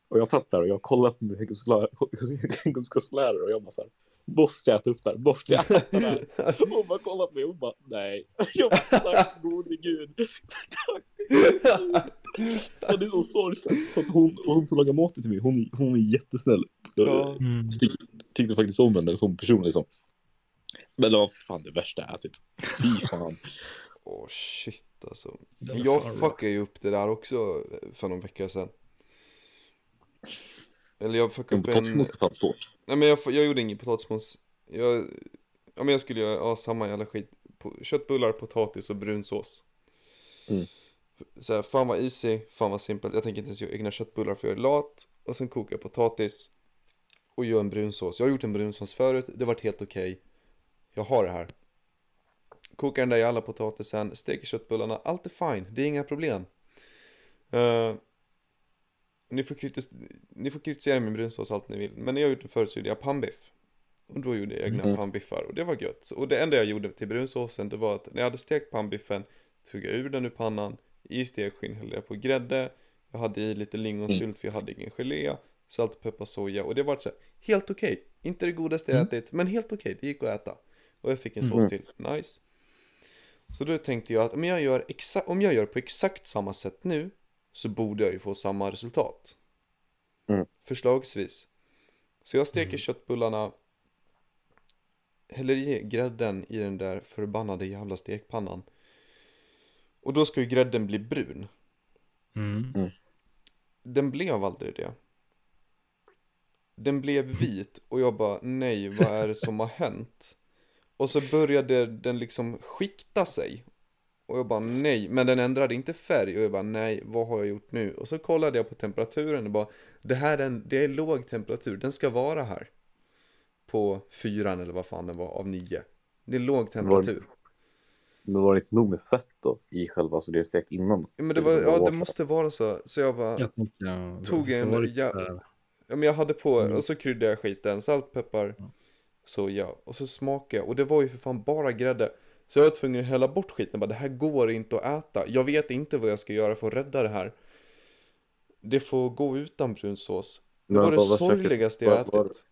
Och jag satt där och jag kollade på min hemkunskapslärare och jag bara så här. Måste jag äta upp det här? Måste jag äta det här? Hon bara kollade på mig och bara nej. Jag bara tack gode gud. Tack. Och det är så sorgset för att hon, hon som lagar maten till mig, hon, hon är jättesnäll. Ja. Mm. Tyck, tyckte faktiskt om henne som person liksom. Men det var fan det värsta jag ätit. Fy fan. Åh shit alltså. Jag fuckade ju upp det där också för någon vecka sedan. Eller jag fuckade upp en... potatismos är fan svårt. Nej men jag, jag gjorde ingen potatismos. Jag... Ja men jag skulle göra ja, samma jävla skit. Köttbullar, potatis och brunsås. Mm. Så här, fan vad easy, fan vad simpelt. Jag tänker inte ens göra egna köttbullar för jag är lat. Och sen kokar jag potatis. Och gör en brunsås. Jag har gjort en brunsås förut, det vart helt okej. jag har det här. Kokar den där jävla potatisen, steker köttbullarna, allt är fine, det är inga problem. Eh, ni, får kritis ni får kritisera min brunsås allt ni vill, men när jag gjorde den förut så gjorde jag pannbiff. Och då gjorde jag egna Mm. pannbiffar och det var gött. Och det enda jag gjorde till brunsåsen det var att när jag hade stekt pannbiffen tog jag ur den ur pannan, i stekskinn hällde jag på grädde, jag hade i lite lingonsylt för jag hade ingen gelé, salt, peppar, soja och det var så här, helt okej. Inte det godaste jag Mm. ätit, men helt okej, det gick att äta. Och jag fick en sås Mm. till, nice. Så då tänkte jag att om jag, gör exa- om jag gör på exakt samma sätt nu så borde jag ju få samma resultat. Mm. Förslagsvis. Så jag steker Mm. köttbullarna, häller i grädden i den där förbannade jävla stekpannan. Och då ska ju grädden bli brun. Mm. Den blev aldrig det. Den blev vit och jag bara nej, vad är det som har hänt? Och så började den liksom skikta sig. Och jag bara nej, men den ändrade inte färg och jag bara nej, vad har jag gjort nu? Och så kollade jag på temperaturen och bara det här är, en, det är låg temperatur, den ska vara här. På fyran eller vad fan den var av nio. Det är låg temperatur. Men var det inte nog med fett då i själva, så det är stekt innan? Ja, men det var, ja det måste vara så. Så jag bara, Jag tänkte, ja, Tog en- varit, ja- Ja men jag hade på, Mm. och så kryddade jag skiten, salt, peppar, Ja. soja och så smakade jag och det var ju för fan bara grädde. Så jag var tvungen att hälla bort skiten, bara det här går inte att äta. Jag vet inte vad jag ska göra för att rädda det här. Det får gå utan brunsås. Det Men var det sorgligaste jag ätit.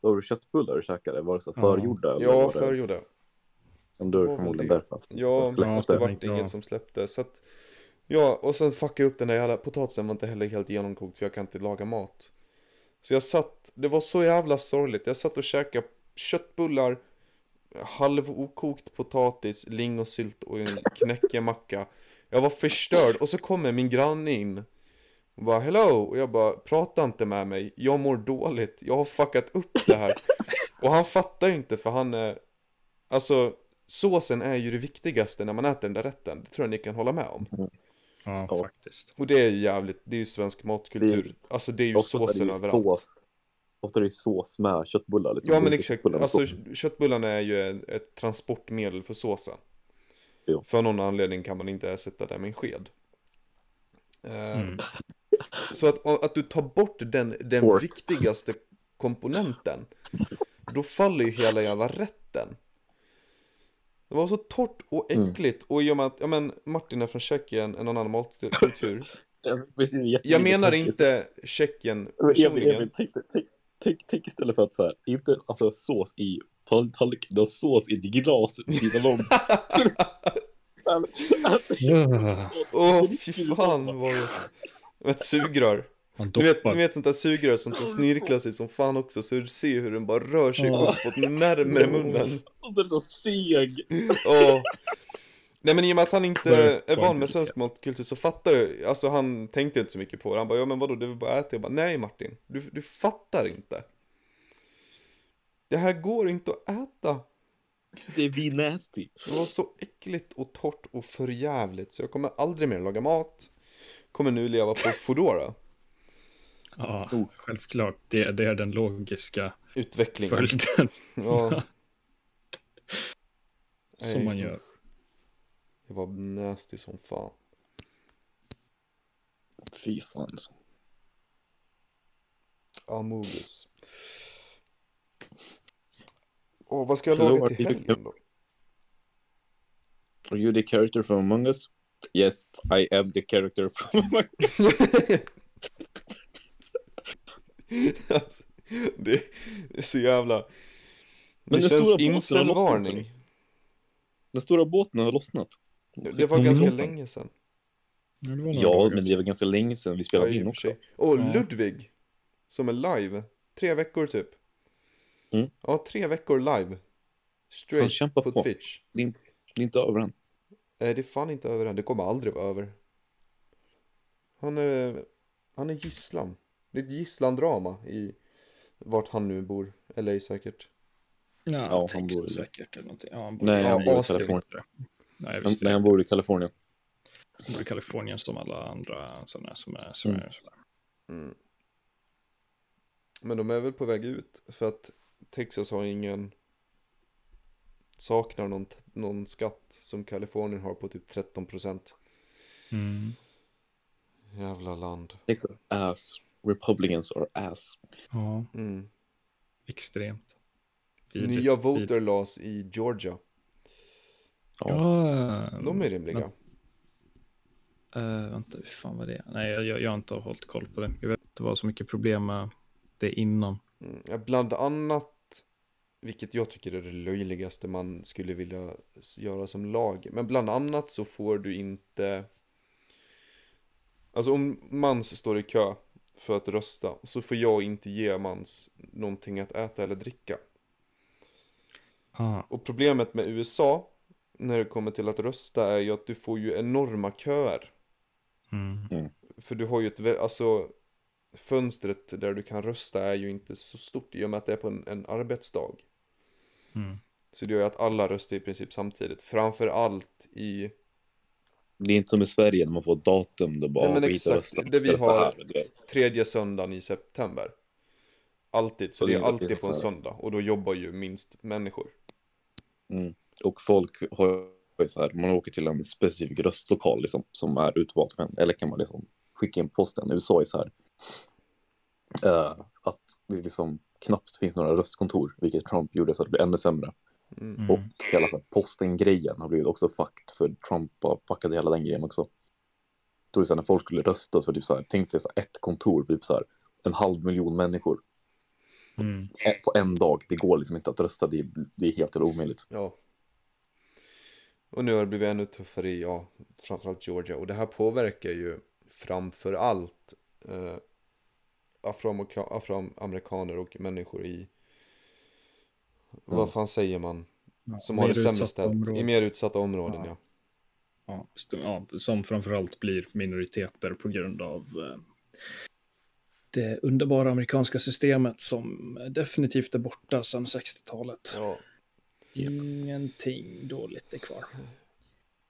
Var det köttbullar du käkade? Var det så förgjorda? eller Ja, var förgjorda. Men då är det var förmodligen därför att Ja, släppte. det var inget som släppte. Så att, ja, och sen fuckade jag upp den där jävla potatisen var inte heller helt genomkokt för jag kan inte laga mat. Så jag satt, det var så jävla sorgligt. Jag satt och käkade köttbullar, halvokokt potatis, lingonsylt och en knäckemacka. Jag var förstörd och så kommer min granne in och bara hello och jag bara prata inte med mig, jag mår dåligt, jag har fuckat upp det här. Och han fattar ju inte för han är, alltså såsen är ju det viktigaste när man äter den där rätten, det tror jag ni kan hålla med om. ja, Ja. faktiskt. Och det är jävligt, det är ju svensk matkultur, alltså det är ju Oftast är det såsen ju överallt. sås. Ofta är det sås med köttbullar. Liksom. Ja men Det är inte exakt, alltså köttbullarna är ju ett, ett transportmedel för såsen. Jo. För någon anledning kan man inte sätta det med en sked. Eh, Mm. Så att, att du tar bort den, den Pork. viktigaste komponenten, då faller ju hela jävla rätten. Det var så torrt och Mm. äckligt och i och med att, ja men Martin är från Tjeckien, en annan matkultur. Jag menar inte Tjeckien personligen. Emil, tänk, tänk, tänk, tänk istället för att så här, inte alltså sås i tall- tallrik, du har sås i ett glas vid sidan om. Ja, Åh fy fan vad Ett sugrör. Ni vet, ni vet sånt där sugrör som så snirklar sig som fan också så du ser hur den bara rör sig Ja. uppåt närmare munnen. Och så är det så seg. Åh. Nej men i och med att han inte är van med svensk matkultur så fattar jag, alltså han tänkte inte så mycket på det. Han bara, ja men vadå, det är väl bara att äta. Jag bara, nej Martin, du, du fattar inte. Det här går inte att äta. Det blir nasty. Det var så äckligt och torrt och förjävligt så jag kommer aldrig mer laga mat. Kommer nu leva på Foodora. Ja, Oh. självklart. Det, det är den logiska Utvecklingen. följden Ja. som man gör. Det var nasty som fan. Fy fan. alltså. Amogus. Åh, vad ska jag Hello, laga till helgen då? Are you the character from Among Us? Yes, I am the character from Among Us. alltså, det är så jävla... Det Men känns incelvarning. Den stora båten har lossnat. Det var ganska lossna? länge sedan. Ja, det Ja, men det var ganska länge sedan vi Ja, spelade i in också. Och Ja. Ludvig. Som är live. Tre veckor typ. Mm. Ja, tre veckor live. Han Straight kämpar på på. Twitch. Det är inte, det är inte över än. Nej, det är fan inte över än. Det kommer aldrig vara över. Han är, han är gisslan. Det är ett gisslandrama i vart han nu bor. LA säkert. Ja, Ja, han bor i- säkert eller någonting. Ja, han bor, Nej, ja, han bor i Austin. Nej, Han, visst det. han bor i Kalifornien. Han bor i Kalifornien som alla andra sådana som är som Mm. är sådär. Mm. Men de är väl på väg ut. För att Texas har ingen saknar någon, någon skatt som Kalifornien har på typ 13%. Mm. Jävla land. Texas ass. Republicans are ass. Ja, Mm. extremt. Nya voter laws i Georgia. Ja. Ja, De är rimliga. Uh, vänta, hur fan var det? Nej, jag, jag, jag har inte hållit koll på det. Jag vet att det var så mycket problem med det innan. Mm. Bland annat, vilket jag tycker är det löjligaste man skulle vilja göra som lag. Men bland annat så får du inte, alltså om Mans står i kö för att rösta så får jag inte ge Mans någonting att äta eller dricka. Ah, Och problemet med USA när det kommer till att rösta är ju att du får ju enorma köer. mm. För du har ju ett, alltså fönstret där du kan rösta är ju inte så stort i och med att det är på en, en arbetsdag. Mm. Så det gör ju att alla röstar i princip samtidigt. Framför allt i, Det är inte som i Sverige när man får datum. Det bara Nej, men och exakt, det vi har- tredje söndagen i september. Alltid, så Så det är alltid på en söndag. Och då jobbar ju minst människor. Mm. Och folk har ju så här, man åker till en specifik röstlokal liksom, som är utvald för en. Eller kan man liksom skicka in posten. I USA är så här eh, att det liksom knappt finns några röstkontor, vilket Trump gjorde så att det blev ännu sämre. Mm. Och hela så här, posten-grejen har blivit också fucked för Trump har fuckat hela den grejen också. Då är så här, när folk skulle rösta så var det typ så här, tänk dig så här, ett kontor, typ så här, en halv miljon människor Mm. på en dag. Det går liksom inte att rösta, det är, det är helt omöjligt. Ja. Och nu har det blivit ännu tuffare i, ja, framförallt Georgia. Och det här påverkar ju framförallt eh, afroamerika- afroamerikaner och människor i, vad fan säger man? Ja, Som har det sämre ställt. områden. I mer utsatta områden, ja. Ja. Ja, ja, som framförallt blir minoriteter på grund av eh, det underbara amerikanska systemet som definitivt är borta sedan 60-talet. ja. Ingenting dåligt är kvar.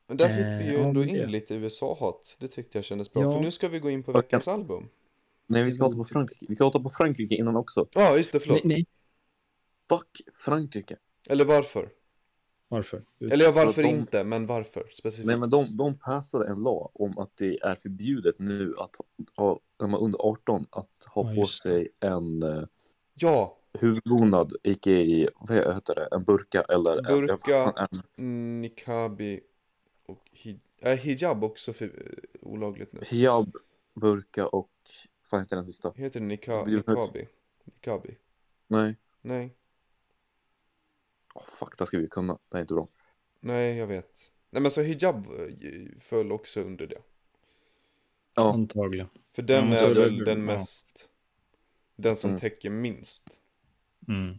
Men där fick vi ju Eh, ändå in lite USA-hat. Det tyckte jag kändes bra. Ja. För nu ska vi gå in på veckans album. Nej, vi ska åta på Frankrike. Vi ska åta på Frankrike innan också. Ja, just det, förlåt. Nej, nej. Fuck Frankrike. Eller varför? Varför? Eller ja, varför de- inte, men varför specifikt? Nej, men de, de passade en lag om att det är förbjudet nu att ha, när man är under 18, att ha Ja, på sig en uh, Ja, huvudbonad, icke vad heter det, en burka eller en- Burka. en, en nikabi och hi- äh, hijab också för, eh, olagligt nu. hijab, burka och, vad heter den sista? Heter det nika, Vi- nikabi? Nikabi? Nej, Nej, oh, fuck, det ska vi kunna, det är inte bra. nej jag vet. Nej men så hijab eh, föll också under det. Ja. Antagligen. För den Ja, men är det- väl det- den ja. mest, den som Mm. täcker minst, Mm.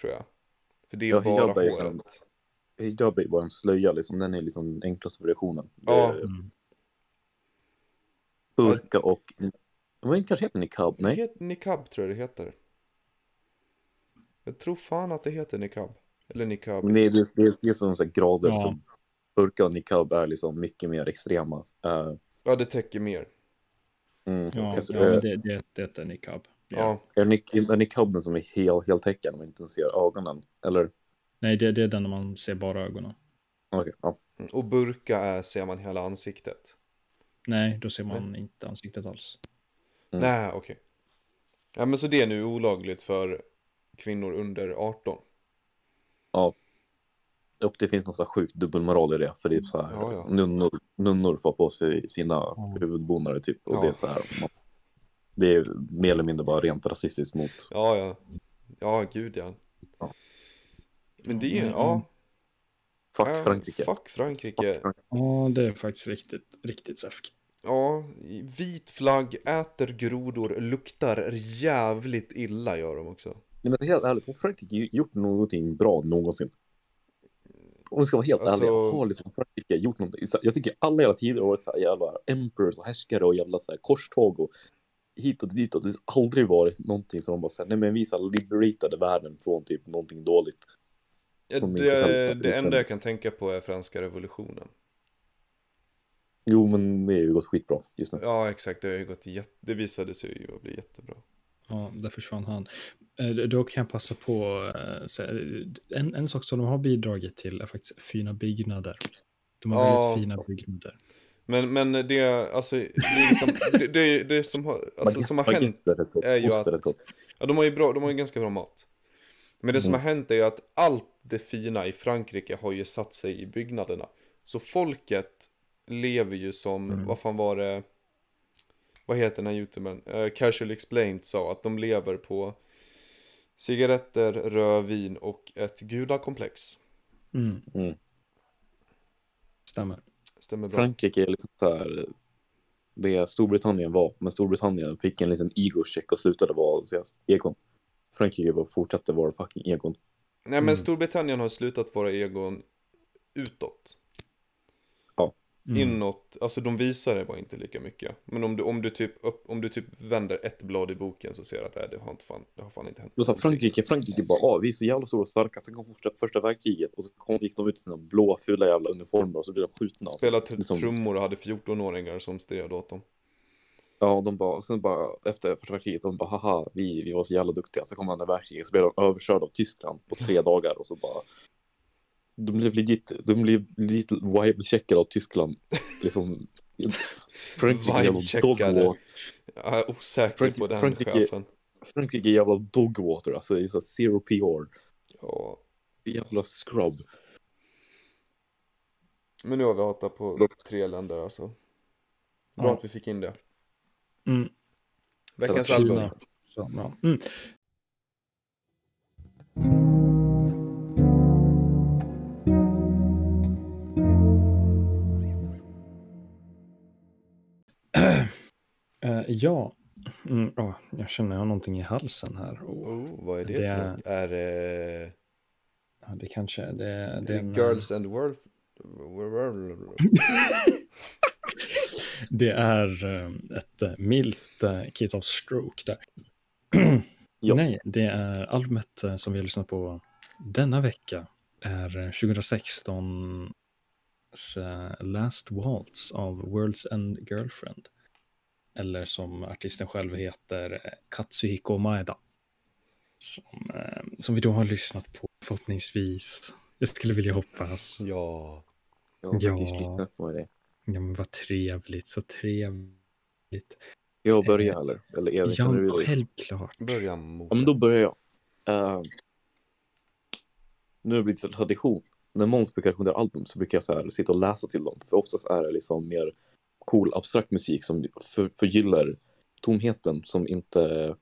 tror jag. För det är Ja, bara håret. Hijab är bara en slöja, liksom, den är liksom den enklaste variationen. Ja. Det Mm. Burka och, vad kanske heter niqab? Det Nej? heter Nikab tror jag det heter. Jag tror fan att det heter nikab. Eller nikab. Men det är, det är, det är, som så grader. Ja. Så burka och niqab är liksom mycket mer extrema. Eh, Ja, det täcker mer. mm. Ja, Alltså, ja men det, det, det är niqab. Ja, Är, niq- är niqaben som är hel, heltäckande om man inte ser ögonen? Eller? Nej, det, det är den när man ser bara ögonen. Okej, ja. Mm, och burka är, ser man hela ansiktet. Nej, då ser man inte ansiktet alls. Mm. Nej, okej. Ja, men så det är nu olagligt för kvinnor under 18. ja. Och det finns någon sån här sjukt dubbelmoral i det. För det är så här, Ja, ja. Nunnor, nunnor får på sig sina huvudbonader typ. Och Ja. det är så här. Man, det är mer eller mindre bara rent rasistiskt mot. Ja, ja. Ja, gud ja. Ja. Men det är, Mm, ja. Fuck Frankrike. Fuck Frankrike. Fuck Frankrike. Ja, det är faktiskt riktigt, riktigt säfk. Ja, vit flagg, äter grodor, luktar jävligt illa gör de också. Nej, men helt ärligt, har Frankrike gjort någonting bra någonsin? Om vi ska vara helt Alltså- ärliga, har liksom Frankrike gjort någonting? Jag tycker alla jävla tider har varit så här jävla emperors och härskare och jävla så här korståg och hit och dit och det har aldrig varit någonting som de bara säger, nej men vi så här liberatade världen från typ någonting dåligt. Som inte Det, det enda jag kan tänka på är franska revolutionen. Jo, men det har ju gått skitbra just nu. Ja, exakt. Det har ju gått jätte... Det visade sig ju att bli jättebra. Ja, där försvann han. Eh, Då kan jag passa på eh, säga, en, en sak som de har bidragit till är faktiskt fina byggnader. De har Ja. väldigt fina byggnader. Men, men det, alltså, det, är liksom, det, det, det som har, alltså, som har hänt är ju att-. Ja, de har ju bra, de har ju ganska bra mat. Men det som Mm. har hänt är ju att allt det fina i Frankrike har ju satt sig i byggnaderna. Så folket lever ju som, Mm. vad fan var det, vad heter den här youtubern? Uh, Casual Explained sa att de lever på cigaretter, rödvin och ett gudakomplex. Mm. Mm. Stämmer. Stämmer bra. Frankrike är liksom så här, det Storbritannien var, men Storbritannien fick en liten ego-check och slutade vara deras egon. Frankrike bara fortsatte vara fucking egon. Nej men Mm. Storbritannien har slutat vara egon utåt. Mm. Inåt, alltså de visar det bara inte lika mycket. Men om du, om du, typ, upp, om du typ vänder ett blad i boken så ser du att nej, det har inte fan, det har fan inte hänt. Och så Frankrike, Frankrike bara, ah, vi är så jävla stora och starka. Sen kom första, första världskriget och så kom, gick de ut i sina blå fula jävla uniformer och så blev de skjutna. Alltså. Spelade tr- liksom- trummor och hade 14-åringar som stred åt dem. Ja, de bara, sen bara efter första världskriget, de bara, haha, vi, vi var så jävla duktiga. Så kom andra världskriget så blev de överkörda av Tyskland på tre dagar och så bara de blev legit, de blev legit vibe-checkade av Tyskland. Liksom, Frankrike jävla dogwater. Jag är osäker Frank- på den Frankrike- chefen. Frankrike är jävla dogwater, alltså det är så zero PR. Ja. Jävla scrub. Men nu har vi hatat på tre länder alltså. Bra Ja. att vi fick in det. Mm. Veckans album. Bra. Mm. Ja, mm, ja, jag känner jag har någonting i halsen här. Och, Oh, vad är det, Det för något? Är det... ja, det kanske det, det Är är det en, Girls and World... Det är eh, ett eh, milt eh, Kids of Stroke där. Ja. Nej, det är albumet som vi har lyssnat på denna vecka är eh, 2016 Last Waltz av World's End Girlfriend. Eller som artisten själv heter eh, Katsuhiko Maeda. Som, eh, som vi då har lyssnat på förhoppningsvis. Jag skulle vilja hoppas. Ja. Jag har Ja. faktiskt lyssnat på det. Ja men vad trevligt, så trevligt. Jag börjar eller? Eller du Ja, dig? självklart. Börja. Ja, men då börjar jag. Uh, nu har det blivit en tradition. När Måns brukar rekommendera album så brukar jag så här sitta och läsa till dem. För oftast är det liksom mer cool abstrakt musik som för, förgyllar tomheten som inte...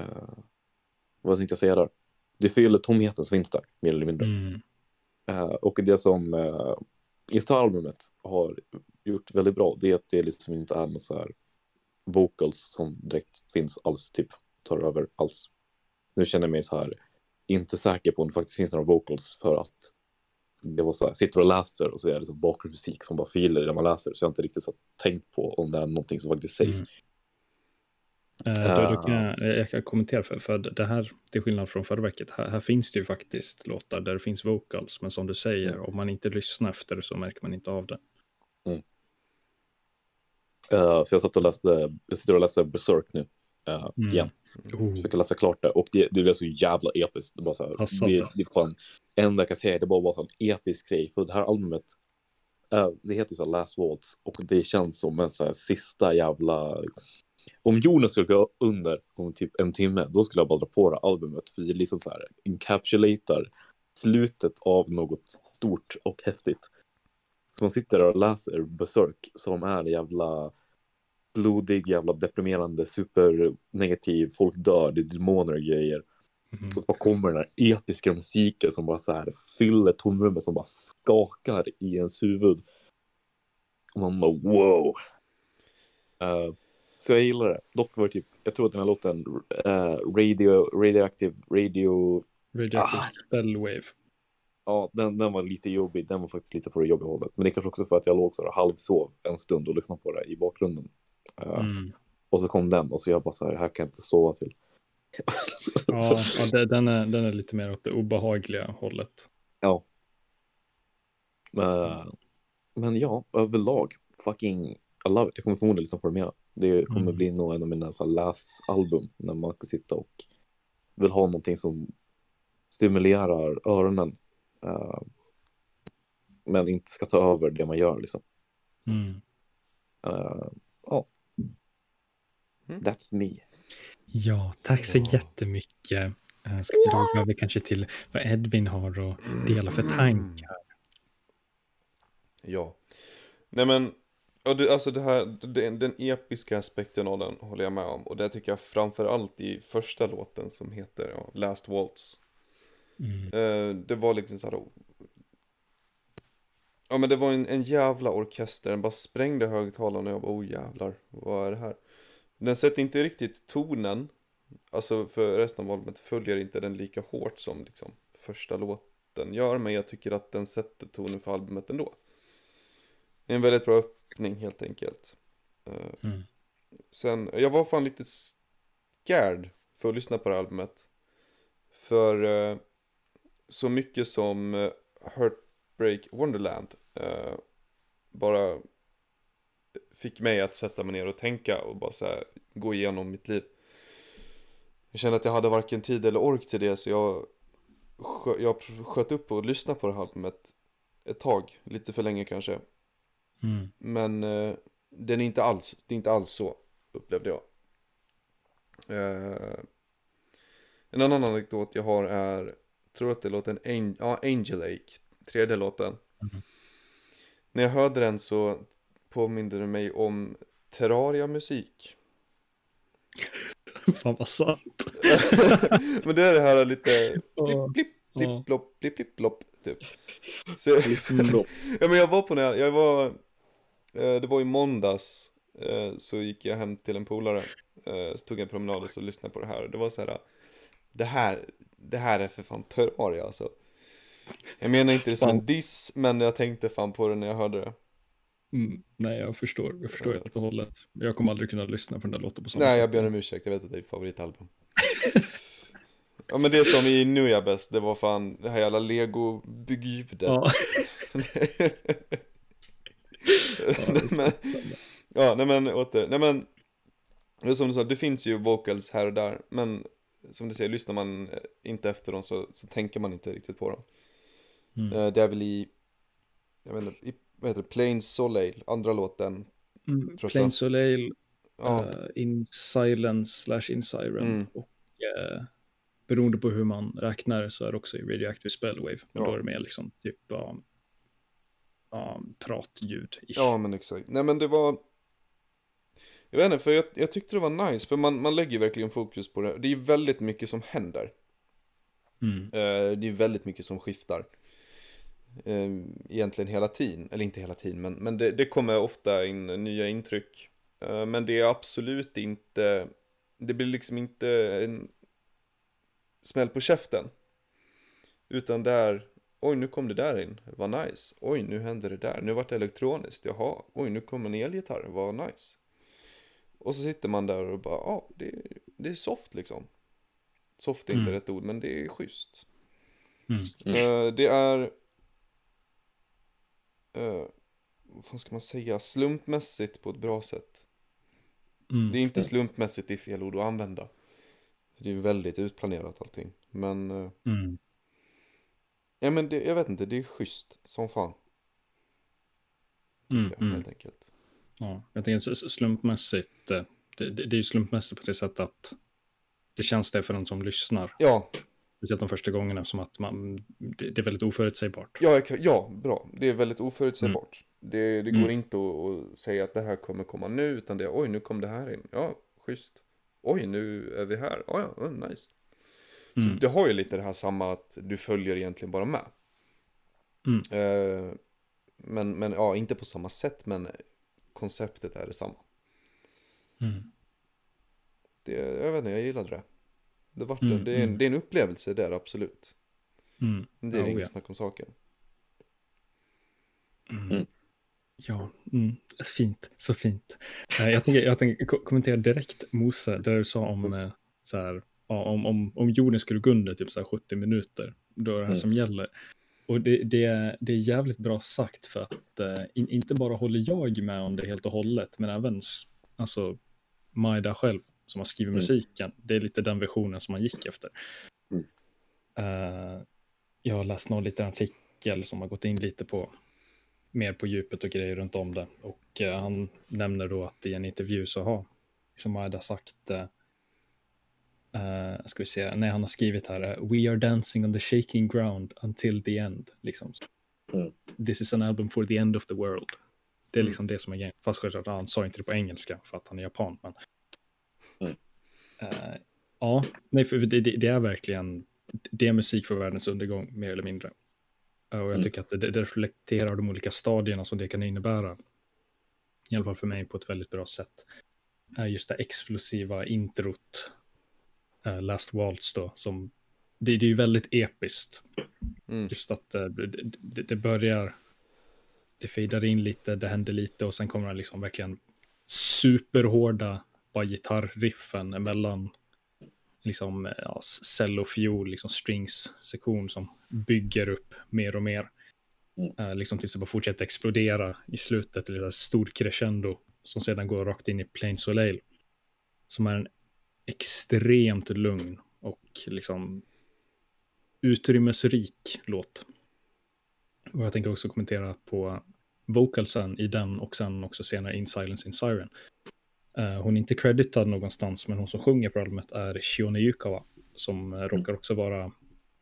Uh, vad tänkte jag säga där? Det förgyller tomheten som finns där, mer eller mindre. Mm. Eh, och det som uh, just det här albumet har gjort väldigt bra, det är att det liksom inte är så här vocals som direkt finns alls, typ tar över alls. Nu känner jag mig så här inte säker på om det faktiskt finns några vocals för att det var så här, sitter och läser och så är det så bakgrundsmusik som bara filer i det man läser, så jag har inte riktigt så tänkt på om det är någonting som faktiskt sägs. Mm. Eh, då, då kan Ah. jag, jag kan kommentera för, för det här, till skillnad från förra veckan, här, här finns det ju faktiskt låtar där det finns vocals, men som du säger, Mm. om man inte lyssnar efter så märker man inte av det. Eh, så jag satt och läste, jag sitter och läser Berserk nu Mm. igen. Oh, Försöker läsa klart det och det, det blev så jävla episkt. Det, bara så här, Passat det, det. är fan, enda jag kan säga det bara var en episk grej. För det här albumet, eh, det heter ju så här Last Waltz och det känns som en så här sista jävla... Om jorden skulle gå under om typ en timme, då skulle jag bara dra på det albumet. För det liksom så här encapsulatar slutet av något stort och häftigt. Så man sitter där och läser Berserk som är jävla blodig, jävla deprimerande, supernegativ, folk dör, det är demoner och grejer. mhm. Och så bara kommer den här episka musiken som bara så här fyller tomrummet som bara skakar i ens huvud. Och man bara wow. Eh, så jag gillar det. Dock var det typ, jag tror att den här låten, eh, radio, radioactive, radio, Radioactive Ah. Spellwave. ja den, den var lite jobbig. Den var faktiskt lite på det jobbiga hållet. Men det är kanske också för att jag låg så halvsov en stund och lyssnade på det i bakgrunden. Eh, Mm. Och så kom den och så jag bara så här, här kan jag inte sova till. Ja, ja det, den, är, den är lite mer åt det obehagliga hållet. Eh, men ja, överlag, fucking I love it. Jag kommer förmodligen lyssna på det mer. Det kommer Mm. bli nog en av mina så här, läsalbum när man ska sitta och vill ha någonting som stimulerar öronen. eh, men inte ska ta över det man gör liksom. Mm. Eh, Ja. Mm. That's me. Ja, tack så Ja. jättemycket. Eh, Ska vi då gå över kanske till vad Edvin har att dela för tankar? Ja. Nej men, alltså det här, den, den episka aspekten av den håller jag med om. Och det tycker jag framför allt i första låten som heter ja, Last Waltz. Mm. Eh, det var liksom så här. Ja men det var en, en jävla orkester, den bara sprängde högtalarna och jag bara oh jävlar, vad är det här? Den sätter inte riktigt tonen, alltså för resten av albumet följer inte den lika hårt som liksom första låten gör, men jag tycker att den sätter tonen för albumet ändå. En väldigt bra öppning helt enkelt. Eh, Mm. Sen, jag var fan lite scared för att lyssna på det här albumet. För eh, så mycket som eh, Heartbreak Wonderland bara fick mig att sätta mig ner och tänka och bara så här, gå igenom mitt liv. Jag kände att jag hade varken tid eller ork till det så jag, jag sköt upp och lyssnade på det här albumet ett tag, lite för länge kanske. Mm. Men eh, den är inte alls, det är inte alls så, upplevde jag. Eh, en annan anekdot jag har är, tror att det låter en Ang- ja, Angel Lake, tredje låten. Mhm. När jag hörde den så påminde det mig om Terraria-musik. Fan vad sant. Men det är det här lite blipp, blipp, Ja. blipp, blipp, plopp, typ. Så, ja men jag var på när jag, var, eh, det var i måndags, eh, så gick jag hem till en polare, eh, så tog jag en promenad och så lyssnade på det här. Det var så här, det här, det här är för fan Terraria alltså. Jag menar inte det som en diss, men jag tänkte fan på det när jag hörde det. Mm. Nej, jag förstår. Jag förstår helt och hållet. Jag kommer aldrig kunna lyssna på den där låten på samma Nej, sätt. jag ber om ursäkt, jag vet att det är ditt favoritalbum. ja men det som i Nu är jag bäst, det var fan det här jävla lego-byggljudet. Ja. nej, men, ja, nej men åter, nej men det är som du sa, det finns ju vocals här och där, men som du säger, lyssnar man eh, inte efter dem så, så tänker man inte riktigt på dem. Mm. Eh, Det är väl i, jag vet inte, i, vad heter det, Plain Soleil, andra låten. Mm. Plain. Soleil, Ja, eh, In Silence slash In Siren Mm. och eh, beroende på hur man räknar så är det också i Radioactive Spellwave. Och Ja. då är det mer liksom typ ja, ja, pratljud. ja men exakt. Nej men det var, jag vet inte, för jag, jag tyckte det var nice, för man, man lägger verkligen fokus på det. Det är väldigt mycket som händer. Mm. Eh, det är väldigt mycket som skiftar. Eh, egentligen hela tiden, eller inte hela tiden, men, men det, det kommer ofta in nya intryck. Eh, men det är absolut inte, det blir liksom inte en smäll på käften. Utan det är, oj nu kom det där in, vad nice. Oj nu hände det där, nu vart det elektroniskt, jaha. Oj nu kom en elgitarr, vad nice. Och så sitter man där och bara, ja det, det är soft liksom. Soft är inte Mm. rätt ord, men det är schysst. Mm. Eh, det är... Uh, vad ska man säga? Slumpmässigt på ett bra sätt. Mm. Det är inte slumpmässigt i fel ord att använda. Det är väldigt utplanerat allting. Men, eh, Mm. ja men det, jag vet inte, det är schysst som fan. Mm. Ja, Mm. Helt enkelt. Ja, jag tänker slumpmässigt. eh, Det, det, det är ju slumpmässigt på det sättet att det känns det för den som lyssnar. Ja, Speciellt de första gångerna som att man, det, det är väldigt oförutsägbart. ja exakt, ja, bra. Det är väldigt oförutsägbart. Det, det går Mm. inte att, säga att det här kommer komma nu, utan det är oj, nu kom det här in. Ja, schysst. Oj, nu är vi här. Ja, ja, mm, nice. Så Mm. det har ju lite det här samma att du följer egentligen bara med. Mm. Eh, men, men ja, inte på samma sätt, men konceptet är detsamma. Mm. Det, jag vet inte, jag gillade det. Det, vart Mm, det, är en, mm. det är en upplevelse där, absolut. Mm. Det är Ja, inget ja. snack om saken. Mm. Mm. Ja, mm. fint, så fint. Eh, Jag tänker, jag tänker ko- kommentera direkt Mose, där du sa om, eh, så här, om, om, om jorden skulle gå under typ så här 70 minuter, då är det här Mm. som gäller. och det, det, är, det är jävligt bra sagt för att uh, in, inte bara håller jag med om det helt och hållet, men även alltså, Maida själv som har skrivit mm. musiken. Det är lite den versionen som man gick efter. Mm. Uh, jag har läst någon liten artikel som har gått in lite på mer på djupet och grejer runt om det. Och uh, han nämner då att i en intervju så har liksom Maida sagt Uh, ska vi se, nej han har skrivit här, We are dancing on the shaking ground until the end. Liksom. Mm. This is an album for the end of the world. Det är mm. liksom det som är grejen. Fast självklart, han sa inte det på engelska för att han är japan. Men... Mm. Uh, ja, nej, för det, det, är verkligen, det är musik för världens undergång, mer eller mindre. och jag mm. tycker att det, det reflekterar de olika stadierna som det kan innebära. I alla fall för mig på ett väldigt bra sätt. Just det explosiva introt uh, Last Waltz då, som det, det är ju väldigt episkt. Mm. Just att uh, det, det, börjar, det fejdar in lite, det händer lite och sen kommer det liksom verkligen superhårda bara gitarriffen emellan liksom ja, cello, fiol, liksom strings-sektion som bygger upp mer och mer. Mm. Uh, liksom tills det bara fortsätter explodera i slutet, till ett stort crescendo som sedan går rakt in i Plain Soleil. Som är en extremt lugn och liksom utrymmesrik låt. Och jag tänker också kommentera på vocalsen i den och sen också senare In Silence in Siren. Uh, hon är inte creditad någonstans, men hon som sjunger på albumet är Shione Yukawa, som uh, råkar också vara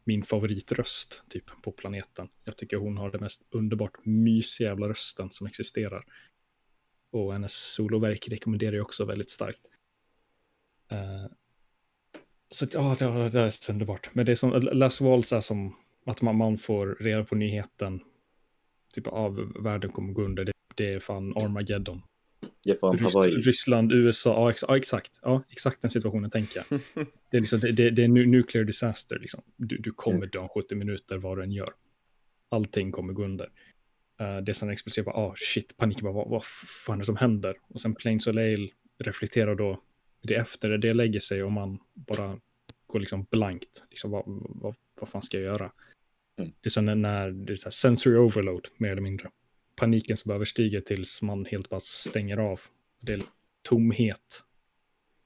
min favoritröst typ på planeten. Jag tycker hon har det mest underbart mysiga jävla rösten som existerar. Och hennes soloverk rekommenderar jag också väldigt starkt. Uh, så ja, det, det är underbart. Men det är som, Last Waltz är som att man, man får reda på nyheten, typ av världen kommer gå under, det, det är fan Armageddon. Fan, Rys Ryssland, USA, ja, ex ja, exakt. Ja, exakt den situationen tänker jag. det är, liksom, det, det, är nuclear disaster, liksom. Du, du kommer mm. dö om 70 minuter vad du än gör. Allting kommer gå under. Uh, det är sen explosivt, bara, ah shit, panik, bara, vad, vad fan är det som händer? Och sen Plain Soleil reflekterar då det efter det, det lägger sig och man bara går liksom blankt. Liksom, vad, vad, vad fan ska jag göra? Mm. Det är som när det är så sensory overload, mer eller mindre. Paniken som överstiger tills man helt bara stänger av. Det är tomhet.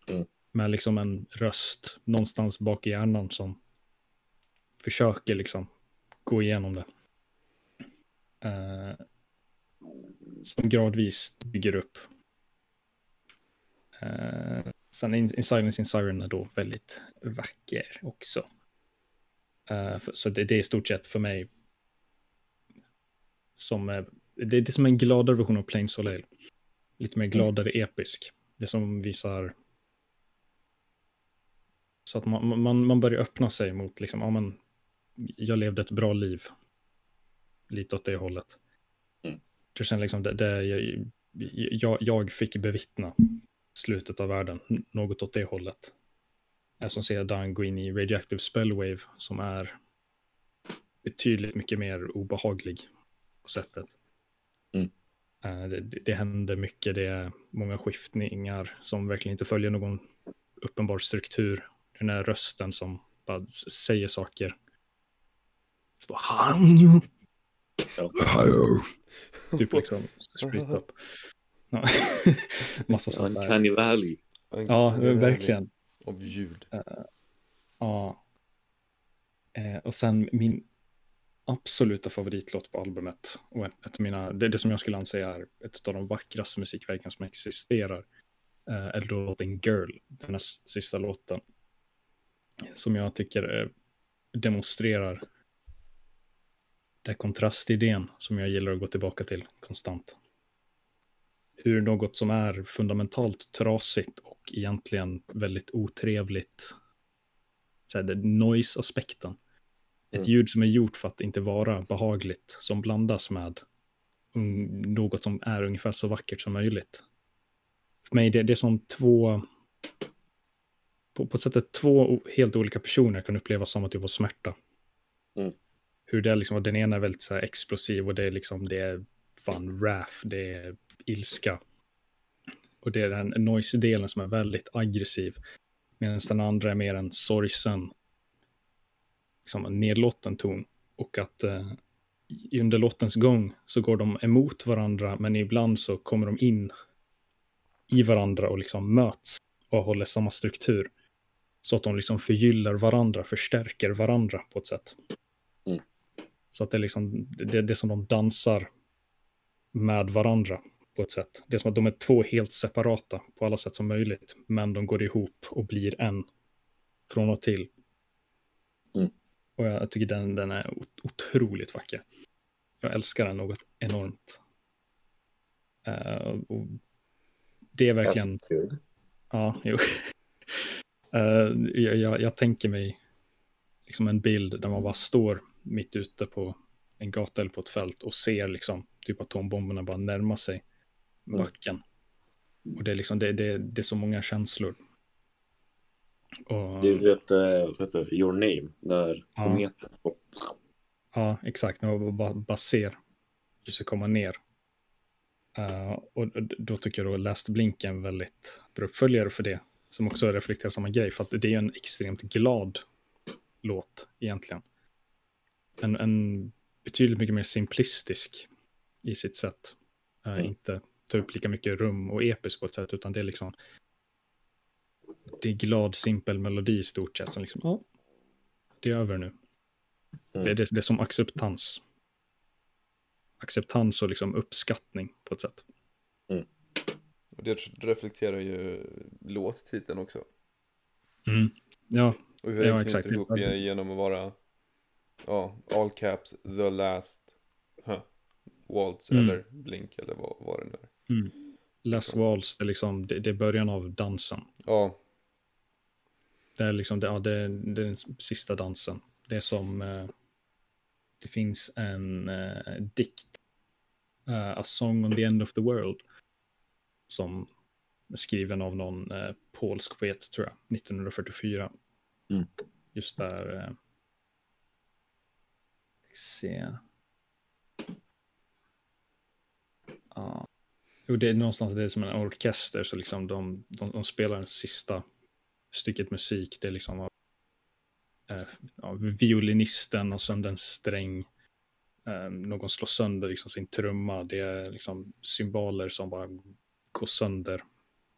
Mm. Med liksom en röst någonstans bak i hjärnan som försöker liksom gå igenom det. Uh, som gradvis bygger upp. Uh, Sen In, in Silence in Siren är då väldigt vacker också. Uh, för, så det, det, är i stort sett för mig som, det, det är som en gladare version av Plain Soleil. Lite mer mm. gladare mm. episk. Det som visar så att man, man, man börjar öppna sig mot, liksom, ja men, jag levde ett bra liv. Lite åt det hållet. Mm. Det känns liksom det, det jag, jag, jag fick bevittna slutet av världen, något åt det hållet. Är som sedan går in i Radioactive Spellwave som är betydligt mycket mer obehaglig på sättet. Mm. Eh, det, det händer mycket, det är många skiftningar som verkligen inte följer någon uppenbar struktur. Den här rösten som bara säger saker. Så bara, ja. Typ liksom split up. Massa sånt Uncanny Valley. Ja, verkligen. Av ljud. Uh, ja. Uh, och sen min absoluta favoritlåt på albumet. Och ett, mina, det, det som jag skulle anse är ett av de vackraste musikverken som existerar. Uh, är då låten Girl, den näst sista låten. Som jag tycker eh, demonstrerar den kontrastidén som jag gillar att gå tillbaka till konstant hur något som är fundamentalt trasigt och egentligen väldigt otrevligt, så här, noise-aspekten. Ett mm. ljud som är gjort för att inte vara behagligt, som blandas med något som är ungefär så vackert som möjligt. För mig det, det är som två, på, på sättet två helt olika personer kan uppleva samma typ av smärta. Mm. Hur det är liksom, den ena är väldigt så här explosiv och det är liksom, det är fan raff, det är ilska. Och det är den noise-delen som är väldigt aggressiv. Medan den andra är mer en sorgsen, liksom en nedlåten ton. Och att eh, under låtens gång så går de emot varandra, men ibland så kommer de in i varandra och liksom möts och håller samma struktur. Så att de liksom förgyllar varandra, förstärker varandra på ett sätt. Mm. Så att det är liksom, det, det är som de dansar med varandra på ett sätt. Det är som att de är två helt separata på alla sätt som möjligt, men de går ihop och blir en från och till. Mm. Och jag tycker den, den är ot- otroligt vacker. Jag älskar den något enormt. Eh, och det är verkligen... Ja, jo. Eh, jag, jag, jag tänker mig liksom en bild där man bara står mitt ute på en gata eller på ett fält och ser liksom typ atombomberna bara närma sig Mm. backen. Och det är liksom, det, det, det är så många känslor. Och, Du vet, uh, vad heter det? Your Name, när Ja. kometen Ja, exakt. När man bara, bara ser ljuset komma ner. Eh, och då tycker jag då Last Blink är en väldigt bra uppföljare för det. Som också reflekterar samma grej. För att det är en extremt glad låt egentligen. En, en betydligt mycket mer simplistisk i sitt sätt. Eh, Mm. Inte ta upp lika mycket rum och episkt på ett sätt. Utan det är liksom. Det är glad, simpel melodi i stort sett. Som liksom, ja, det är över nu. Det, är- det, det är som acceptans. Acceptans och liksom uppskattning på ett sätt. Och det reflekterar ju låttiteln också. Ja, Och hur Ja, exakt. ihop ge- genom att vara, ja, all caps, the last, huh, waltz Mm. eller blink eller vad, vad det nu är. Les Walls, det är liksom, det, det är början av dansen. Ja, Det är liksom, det, ja, det, det är den sista dansen. Det är som, eh, det finns en eh, dikt, eh, A Song on the End of the World, som är skriven av någon eh, polsk poet, tror jag, 1944. Mm. Just där, eh, se. Ja. Jo, det är någonstans det är som en orkester, så liksom de, de, de spelar den sista stycket musik. Det är liksom av, eh, ja, violinisten och sönder en sträng. Eh, någon slår sönder liksom sin trumma. Det är liksom symboler som bara går sönder.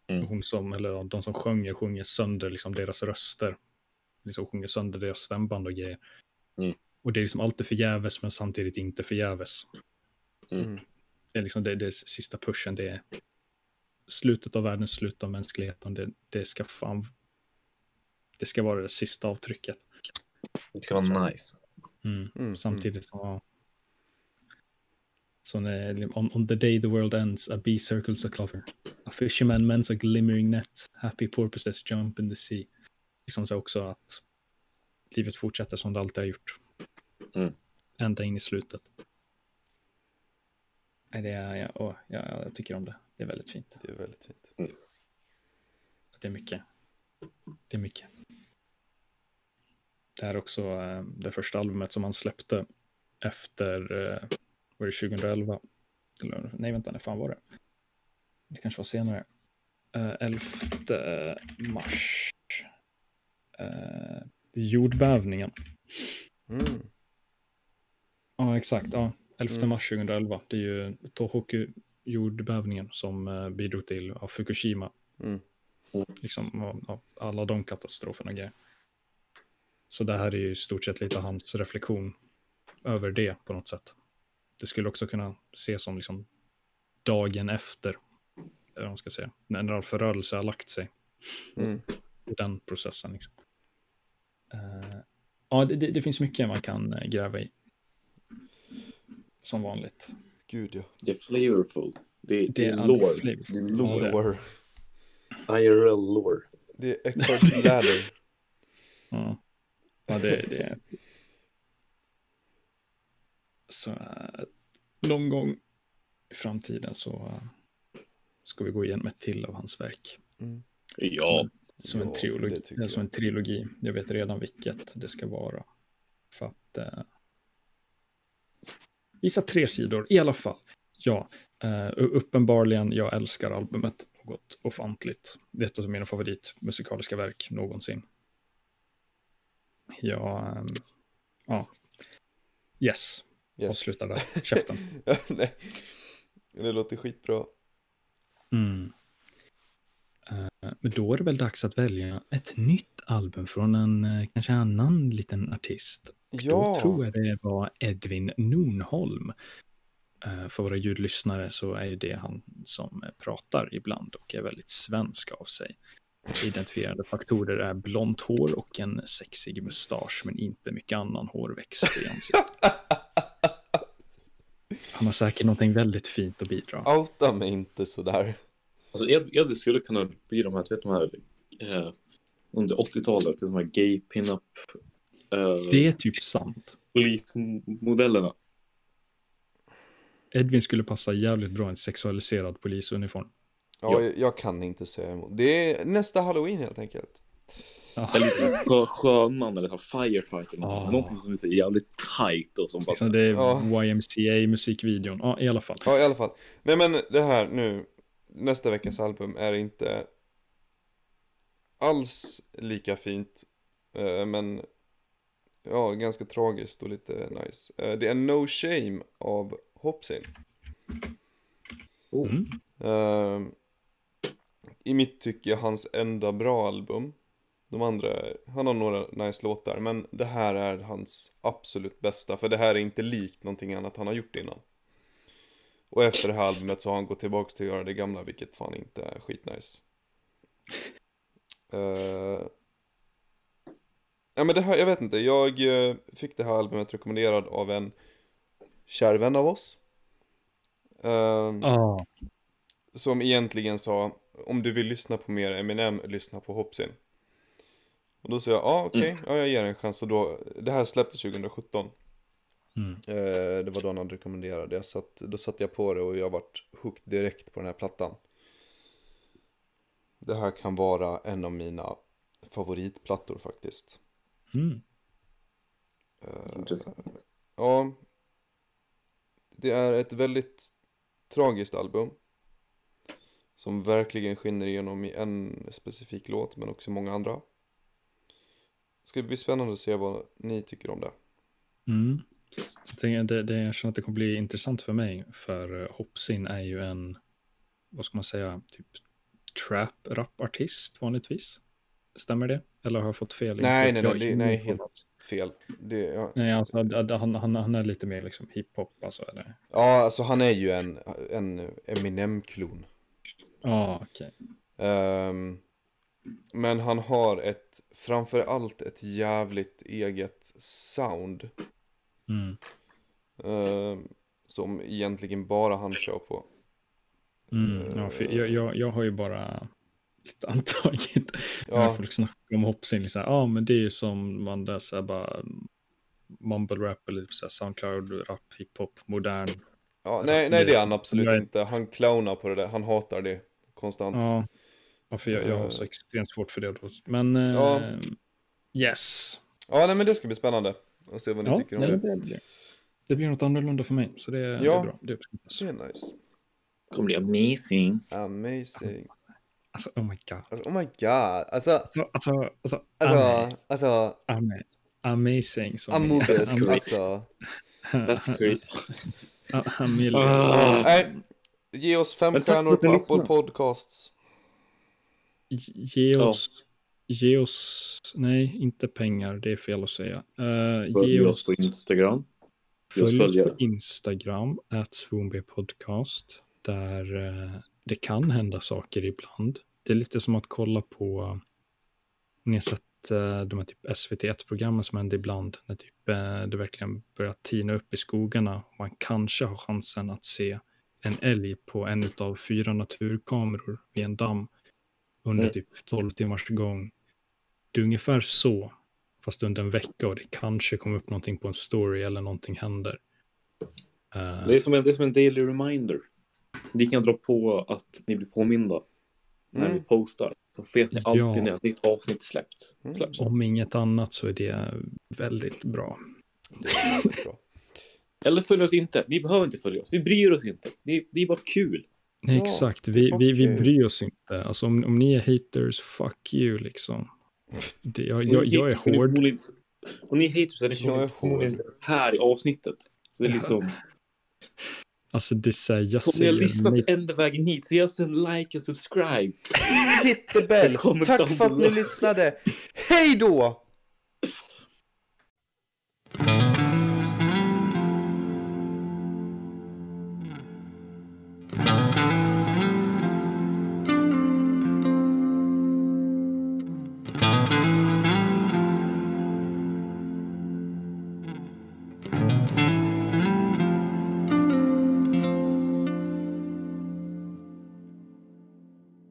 Mm. Hon som, eller de som sjunger, sjunger sönder liksom deras röster. Liksom sjunger sönder deras stämband och grejer. Mm. Och det är liksom alltid förgäves men samtidigt inte förgäves. Mm. Mm. Det är liksom det, det är sista pushen. Det är slutet av världen, slutet av mänskligheten. Det, det ska fan... Det ska vara det sista avtrycket. Det ska vara nice. Mm. Mm, Samtidigt som... ja. Så när, on, on the day the world ends, a bee circles a clover. A fisherman mends a glimmering net. Happy porpoises jump in the sea. Liksom så också att livet fortsätter som det alltid har gjort. Mm. Ända in i slutet. Det är, ja, åh, ja, jag tycker om det. Det är väldigt fint. det är väldigt fint. Det är mycket. Det är mycket. Det här är också eh, det första albumet som han släppte efter, eh, var det 2011? Eller, nej, vänta, när fan var det? Det kanske var senare. Eh, 11 mars. Eh, är jordbävningen. Mm. Ja, exakt. Ja. 11 Mm. mars 2011. Det är ju Tohoku jordbävningen som bidrog till ja, Fukushima. Mm. Liksom av alla de katastroferna och grejer. Så det här är ju i stort sett lite hans reflektion över det på något sätt. Det skulle också kunna ses som liksom dagen efter, eller vad man ska säga, när all förödelse har lagt sig. Mm. Den processen liksom. Eh, ja, det, det, det finns mycket man kan eh, gräva i. Som vanligt. Gud ja. Det är flavorful. Det, det, Det är lore. Det är Ja, lore. det- Lore. IRL lore. Det är Eckharts ladder. Ja, ja det, det är... Så äh, någon gång i framtiden så äh, ska vi gå igenom ett till av hans verk. Mm. Ja. Som, en, Ja, trilogi, eller som jag. en trilogi. Jag vet redan vilket det ska vara. För att... Äh, visa tre sidor i alla fall. Ja, uh, uppenbarligen, jag älskar albumet något ofantligt. Det är ett av mina favoritmusikaliska verk någonsin. Ja, ehm, ja. Yes, Yes. Avsluta där, käften. Nej, det låter skitbra. Mm. Eh, Men då är det väl dags att välja ett nytt album från en eh, kanske annan liten artist. Ja, Då tror jag det var Edvin Nonholm. Eh, För våra ljudlyssnare så är ju det han som pratar ibland och är väldigt svensk av sig. Identifierande faktorer är blont hår och en sexig mustasch men inte mycket annan hårväxt i ansiktet. Han har säkert någonting väldigt fint att bidra. outa mig inte sådär. Alltså Ed, Ed skulle kunna bli de här, du vet de här eh, under 80-talet, de här gay pin-up eh, Det är typ sant. polismodellerna. Edvin skulle passa jävligt bra i en sexualiserad polisuniform. Ja, Ja. Jag, jag kan inte säga emot. Det är nästa halloween helt enkelt. Ja. Eller lite skö- sjöman eller här firefighter. Ah. Någonting som är jävligt tight och som bara... Liksom det är Ja. YMCA-musikvideon. Ja, i alla fall. Ja, i alla fall. Nej, men det här nu, nästa veckas album är inte alls lika fint, eh, men ja, ganska tragiskt och lite nice. Eh, Det är No Shame av Hopsin. Oh. Mm. I mitt tycke hans enda bra album. De andra, han har några nice låtar, men det här är hans absolut bästa, för det här är inte likt någonting annat han har gjort innan. Och efter det här albumet så har han gått tillbaks till att göra det gamla, vilket fan inte är skitnice. Uh... Ja men det här, jag vet inte, jag eh, fick det här albumet rekommenderad av en kär vän av oss. Ehm, Ja, som egentligen sa, om du vill lyssna på mer Eminem, lyssna på Hopsin. Och då sa jag, ja ah, okej, ja jag ger en chans. Och då, det här släpptes 2017. Mm. Eh, det var då han rekommenderade. Jag satt, då satte jag på det och jag vart hooked direkt på den här plattan. Det här kan vara en av mina favoritplattor faktiskt. Mm. Eh, Intressant. Ja. Det är ett väldigt tragiskt album. Som verkligen skiner igenom i en specifik låt men också många andra. Ska det bli spännande att se vad ni tycker om det. Mm. Jag, det, det, jag känner att det kommer bli intressant för mig, för eh, Hopsin är ju en, vad ska man säga, typ trap-rap-artist vanligtvis. Stämmer det? Eller har jag fått fel? Nej, nej, jag nej, nej, helt-. Fel. Det, ja. Nej, alltså, han, han, han är lite mer liksom hiphop, alltså. Eller? ja, alltså han är ju en, en Eminem-klon. Ja, okej. Ehm, men han har ett, framför allt ett jävligt eget sound. Mm. ehm, som egentligen bara han kör på. Mm. Ja, för jag, jag, jag har ju bara lite antagit när Ja, folk snackar om Hopsin, liksom, ja men det är ju som man där så här bara mumble rap eller typ så här soundcloud rap, hiphop, modern. ja nej, nej det är han absolut Nej. inte. Han clownar på det där, han hatar det konstant. Ja, ja för jag, jag har så extremt svårt för det. Då. Men eh, Ja. yes. Ja, nej men det ska bli spännande att se vad ni Ja, tycker om nej, det. det, blir, det blir något annorlunda för mig, så det, det Ja. är bra. Det uppskattas. Det är nice. kommer bli amazing. Amazing. Alltså, oh my god. Alltså, oh my god. Alltså, Alltså, alltså, alltså, alltså, alltså, ame- amazing. Som Amazing. alltså. That's great. Nej, ge oss fem Men stjärnor på Apple. Podcasts. Ge Ja. oss, ge oss, nej, inte pengar, det är fel att säga. Uh, ge Följ oss, oss på Instagram. Följ oss på. Instagram, at Podcast, där eh, det kan hända saker ibland. Det är lite som att kolla på, ni har sett eh, de här typ SVT1-programmen som händer ibland, när typ, eh, det verkligen börjar tina upp i skogarna. Man kanske har chansen att se en älg på en av fyra naturkameror vid en damm under Mm. typ 12 timmars gång. Det är ungefär så, fast under en vecka och det kanske kommer upp någonting på en story eller någonting händer. Eh, Det är, som en, det är som en daily reminder. Ni kan dra på att ni blir påminda när Mm. vi postar. Så vet ni Ja. alltid när ett nytt avsnitt släppt. Mm. släpps. om inget annat så är det väldigt bra. Det är väldigt bra. Eller följ oss inte. Ni behöver inte följa oss. Vi bryr oss inte. Det, det är bara kul. Nej, exakt, vi, vi, vi bryr oss inte. Alltså om, om ni är haters, fuck you liksom. Det, jag, jag, jag är hård. Och ni haters är ni Jag är förmodligen hård. här i avsnittet. Så det är liksom, Alltså det säger jag om ni har lyssnat nej. ända vägen hit så ge oss en like och subscribe. Hit the bell! Tack för att ni lyssnade! Hej då!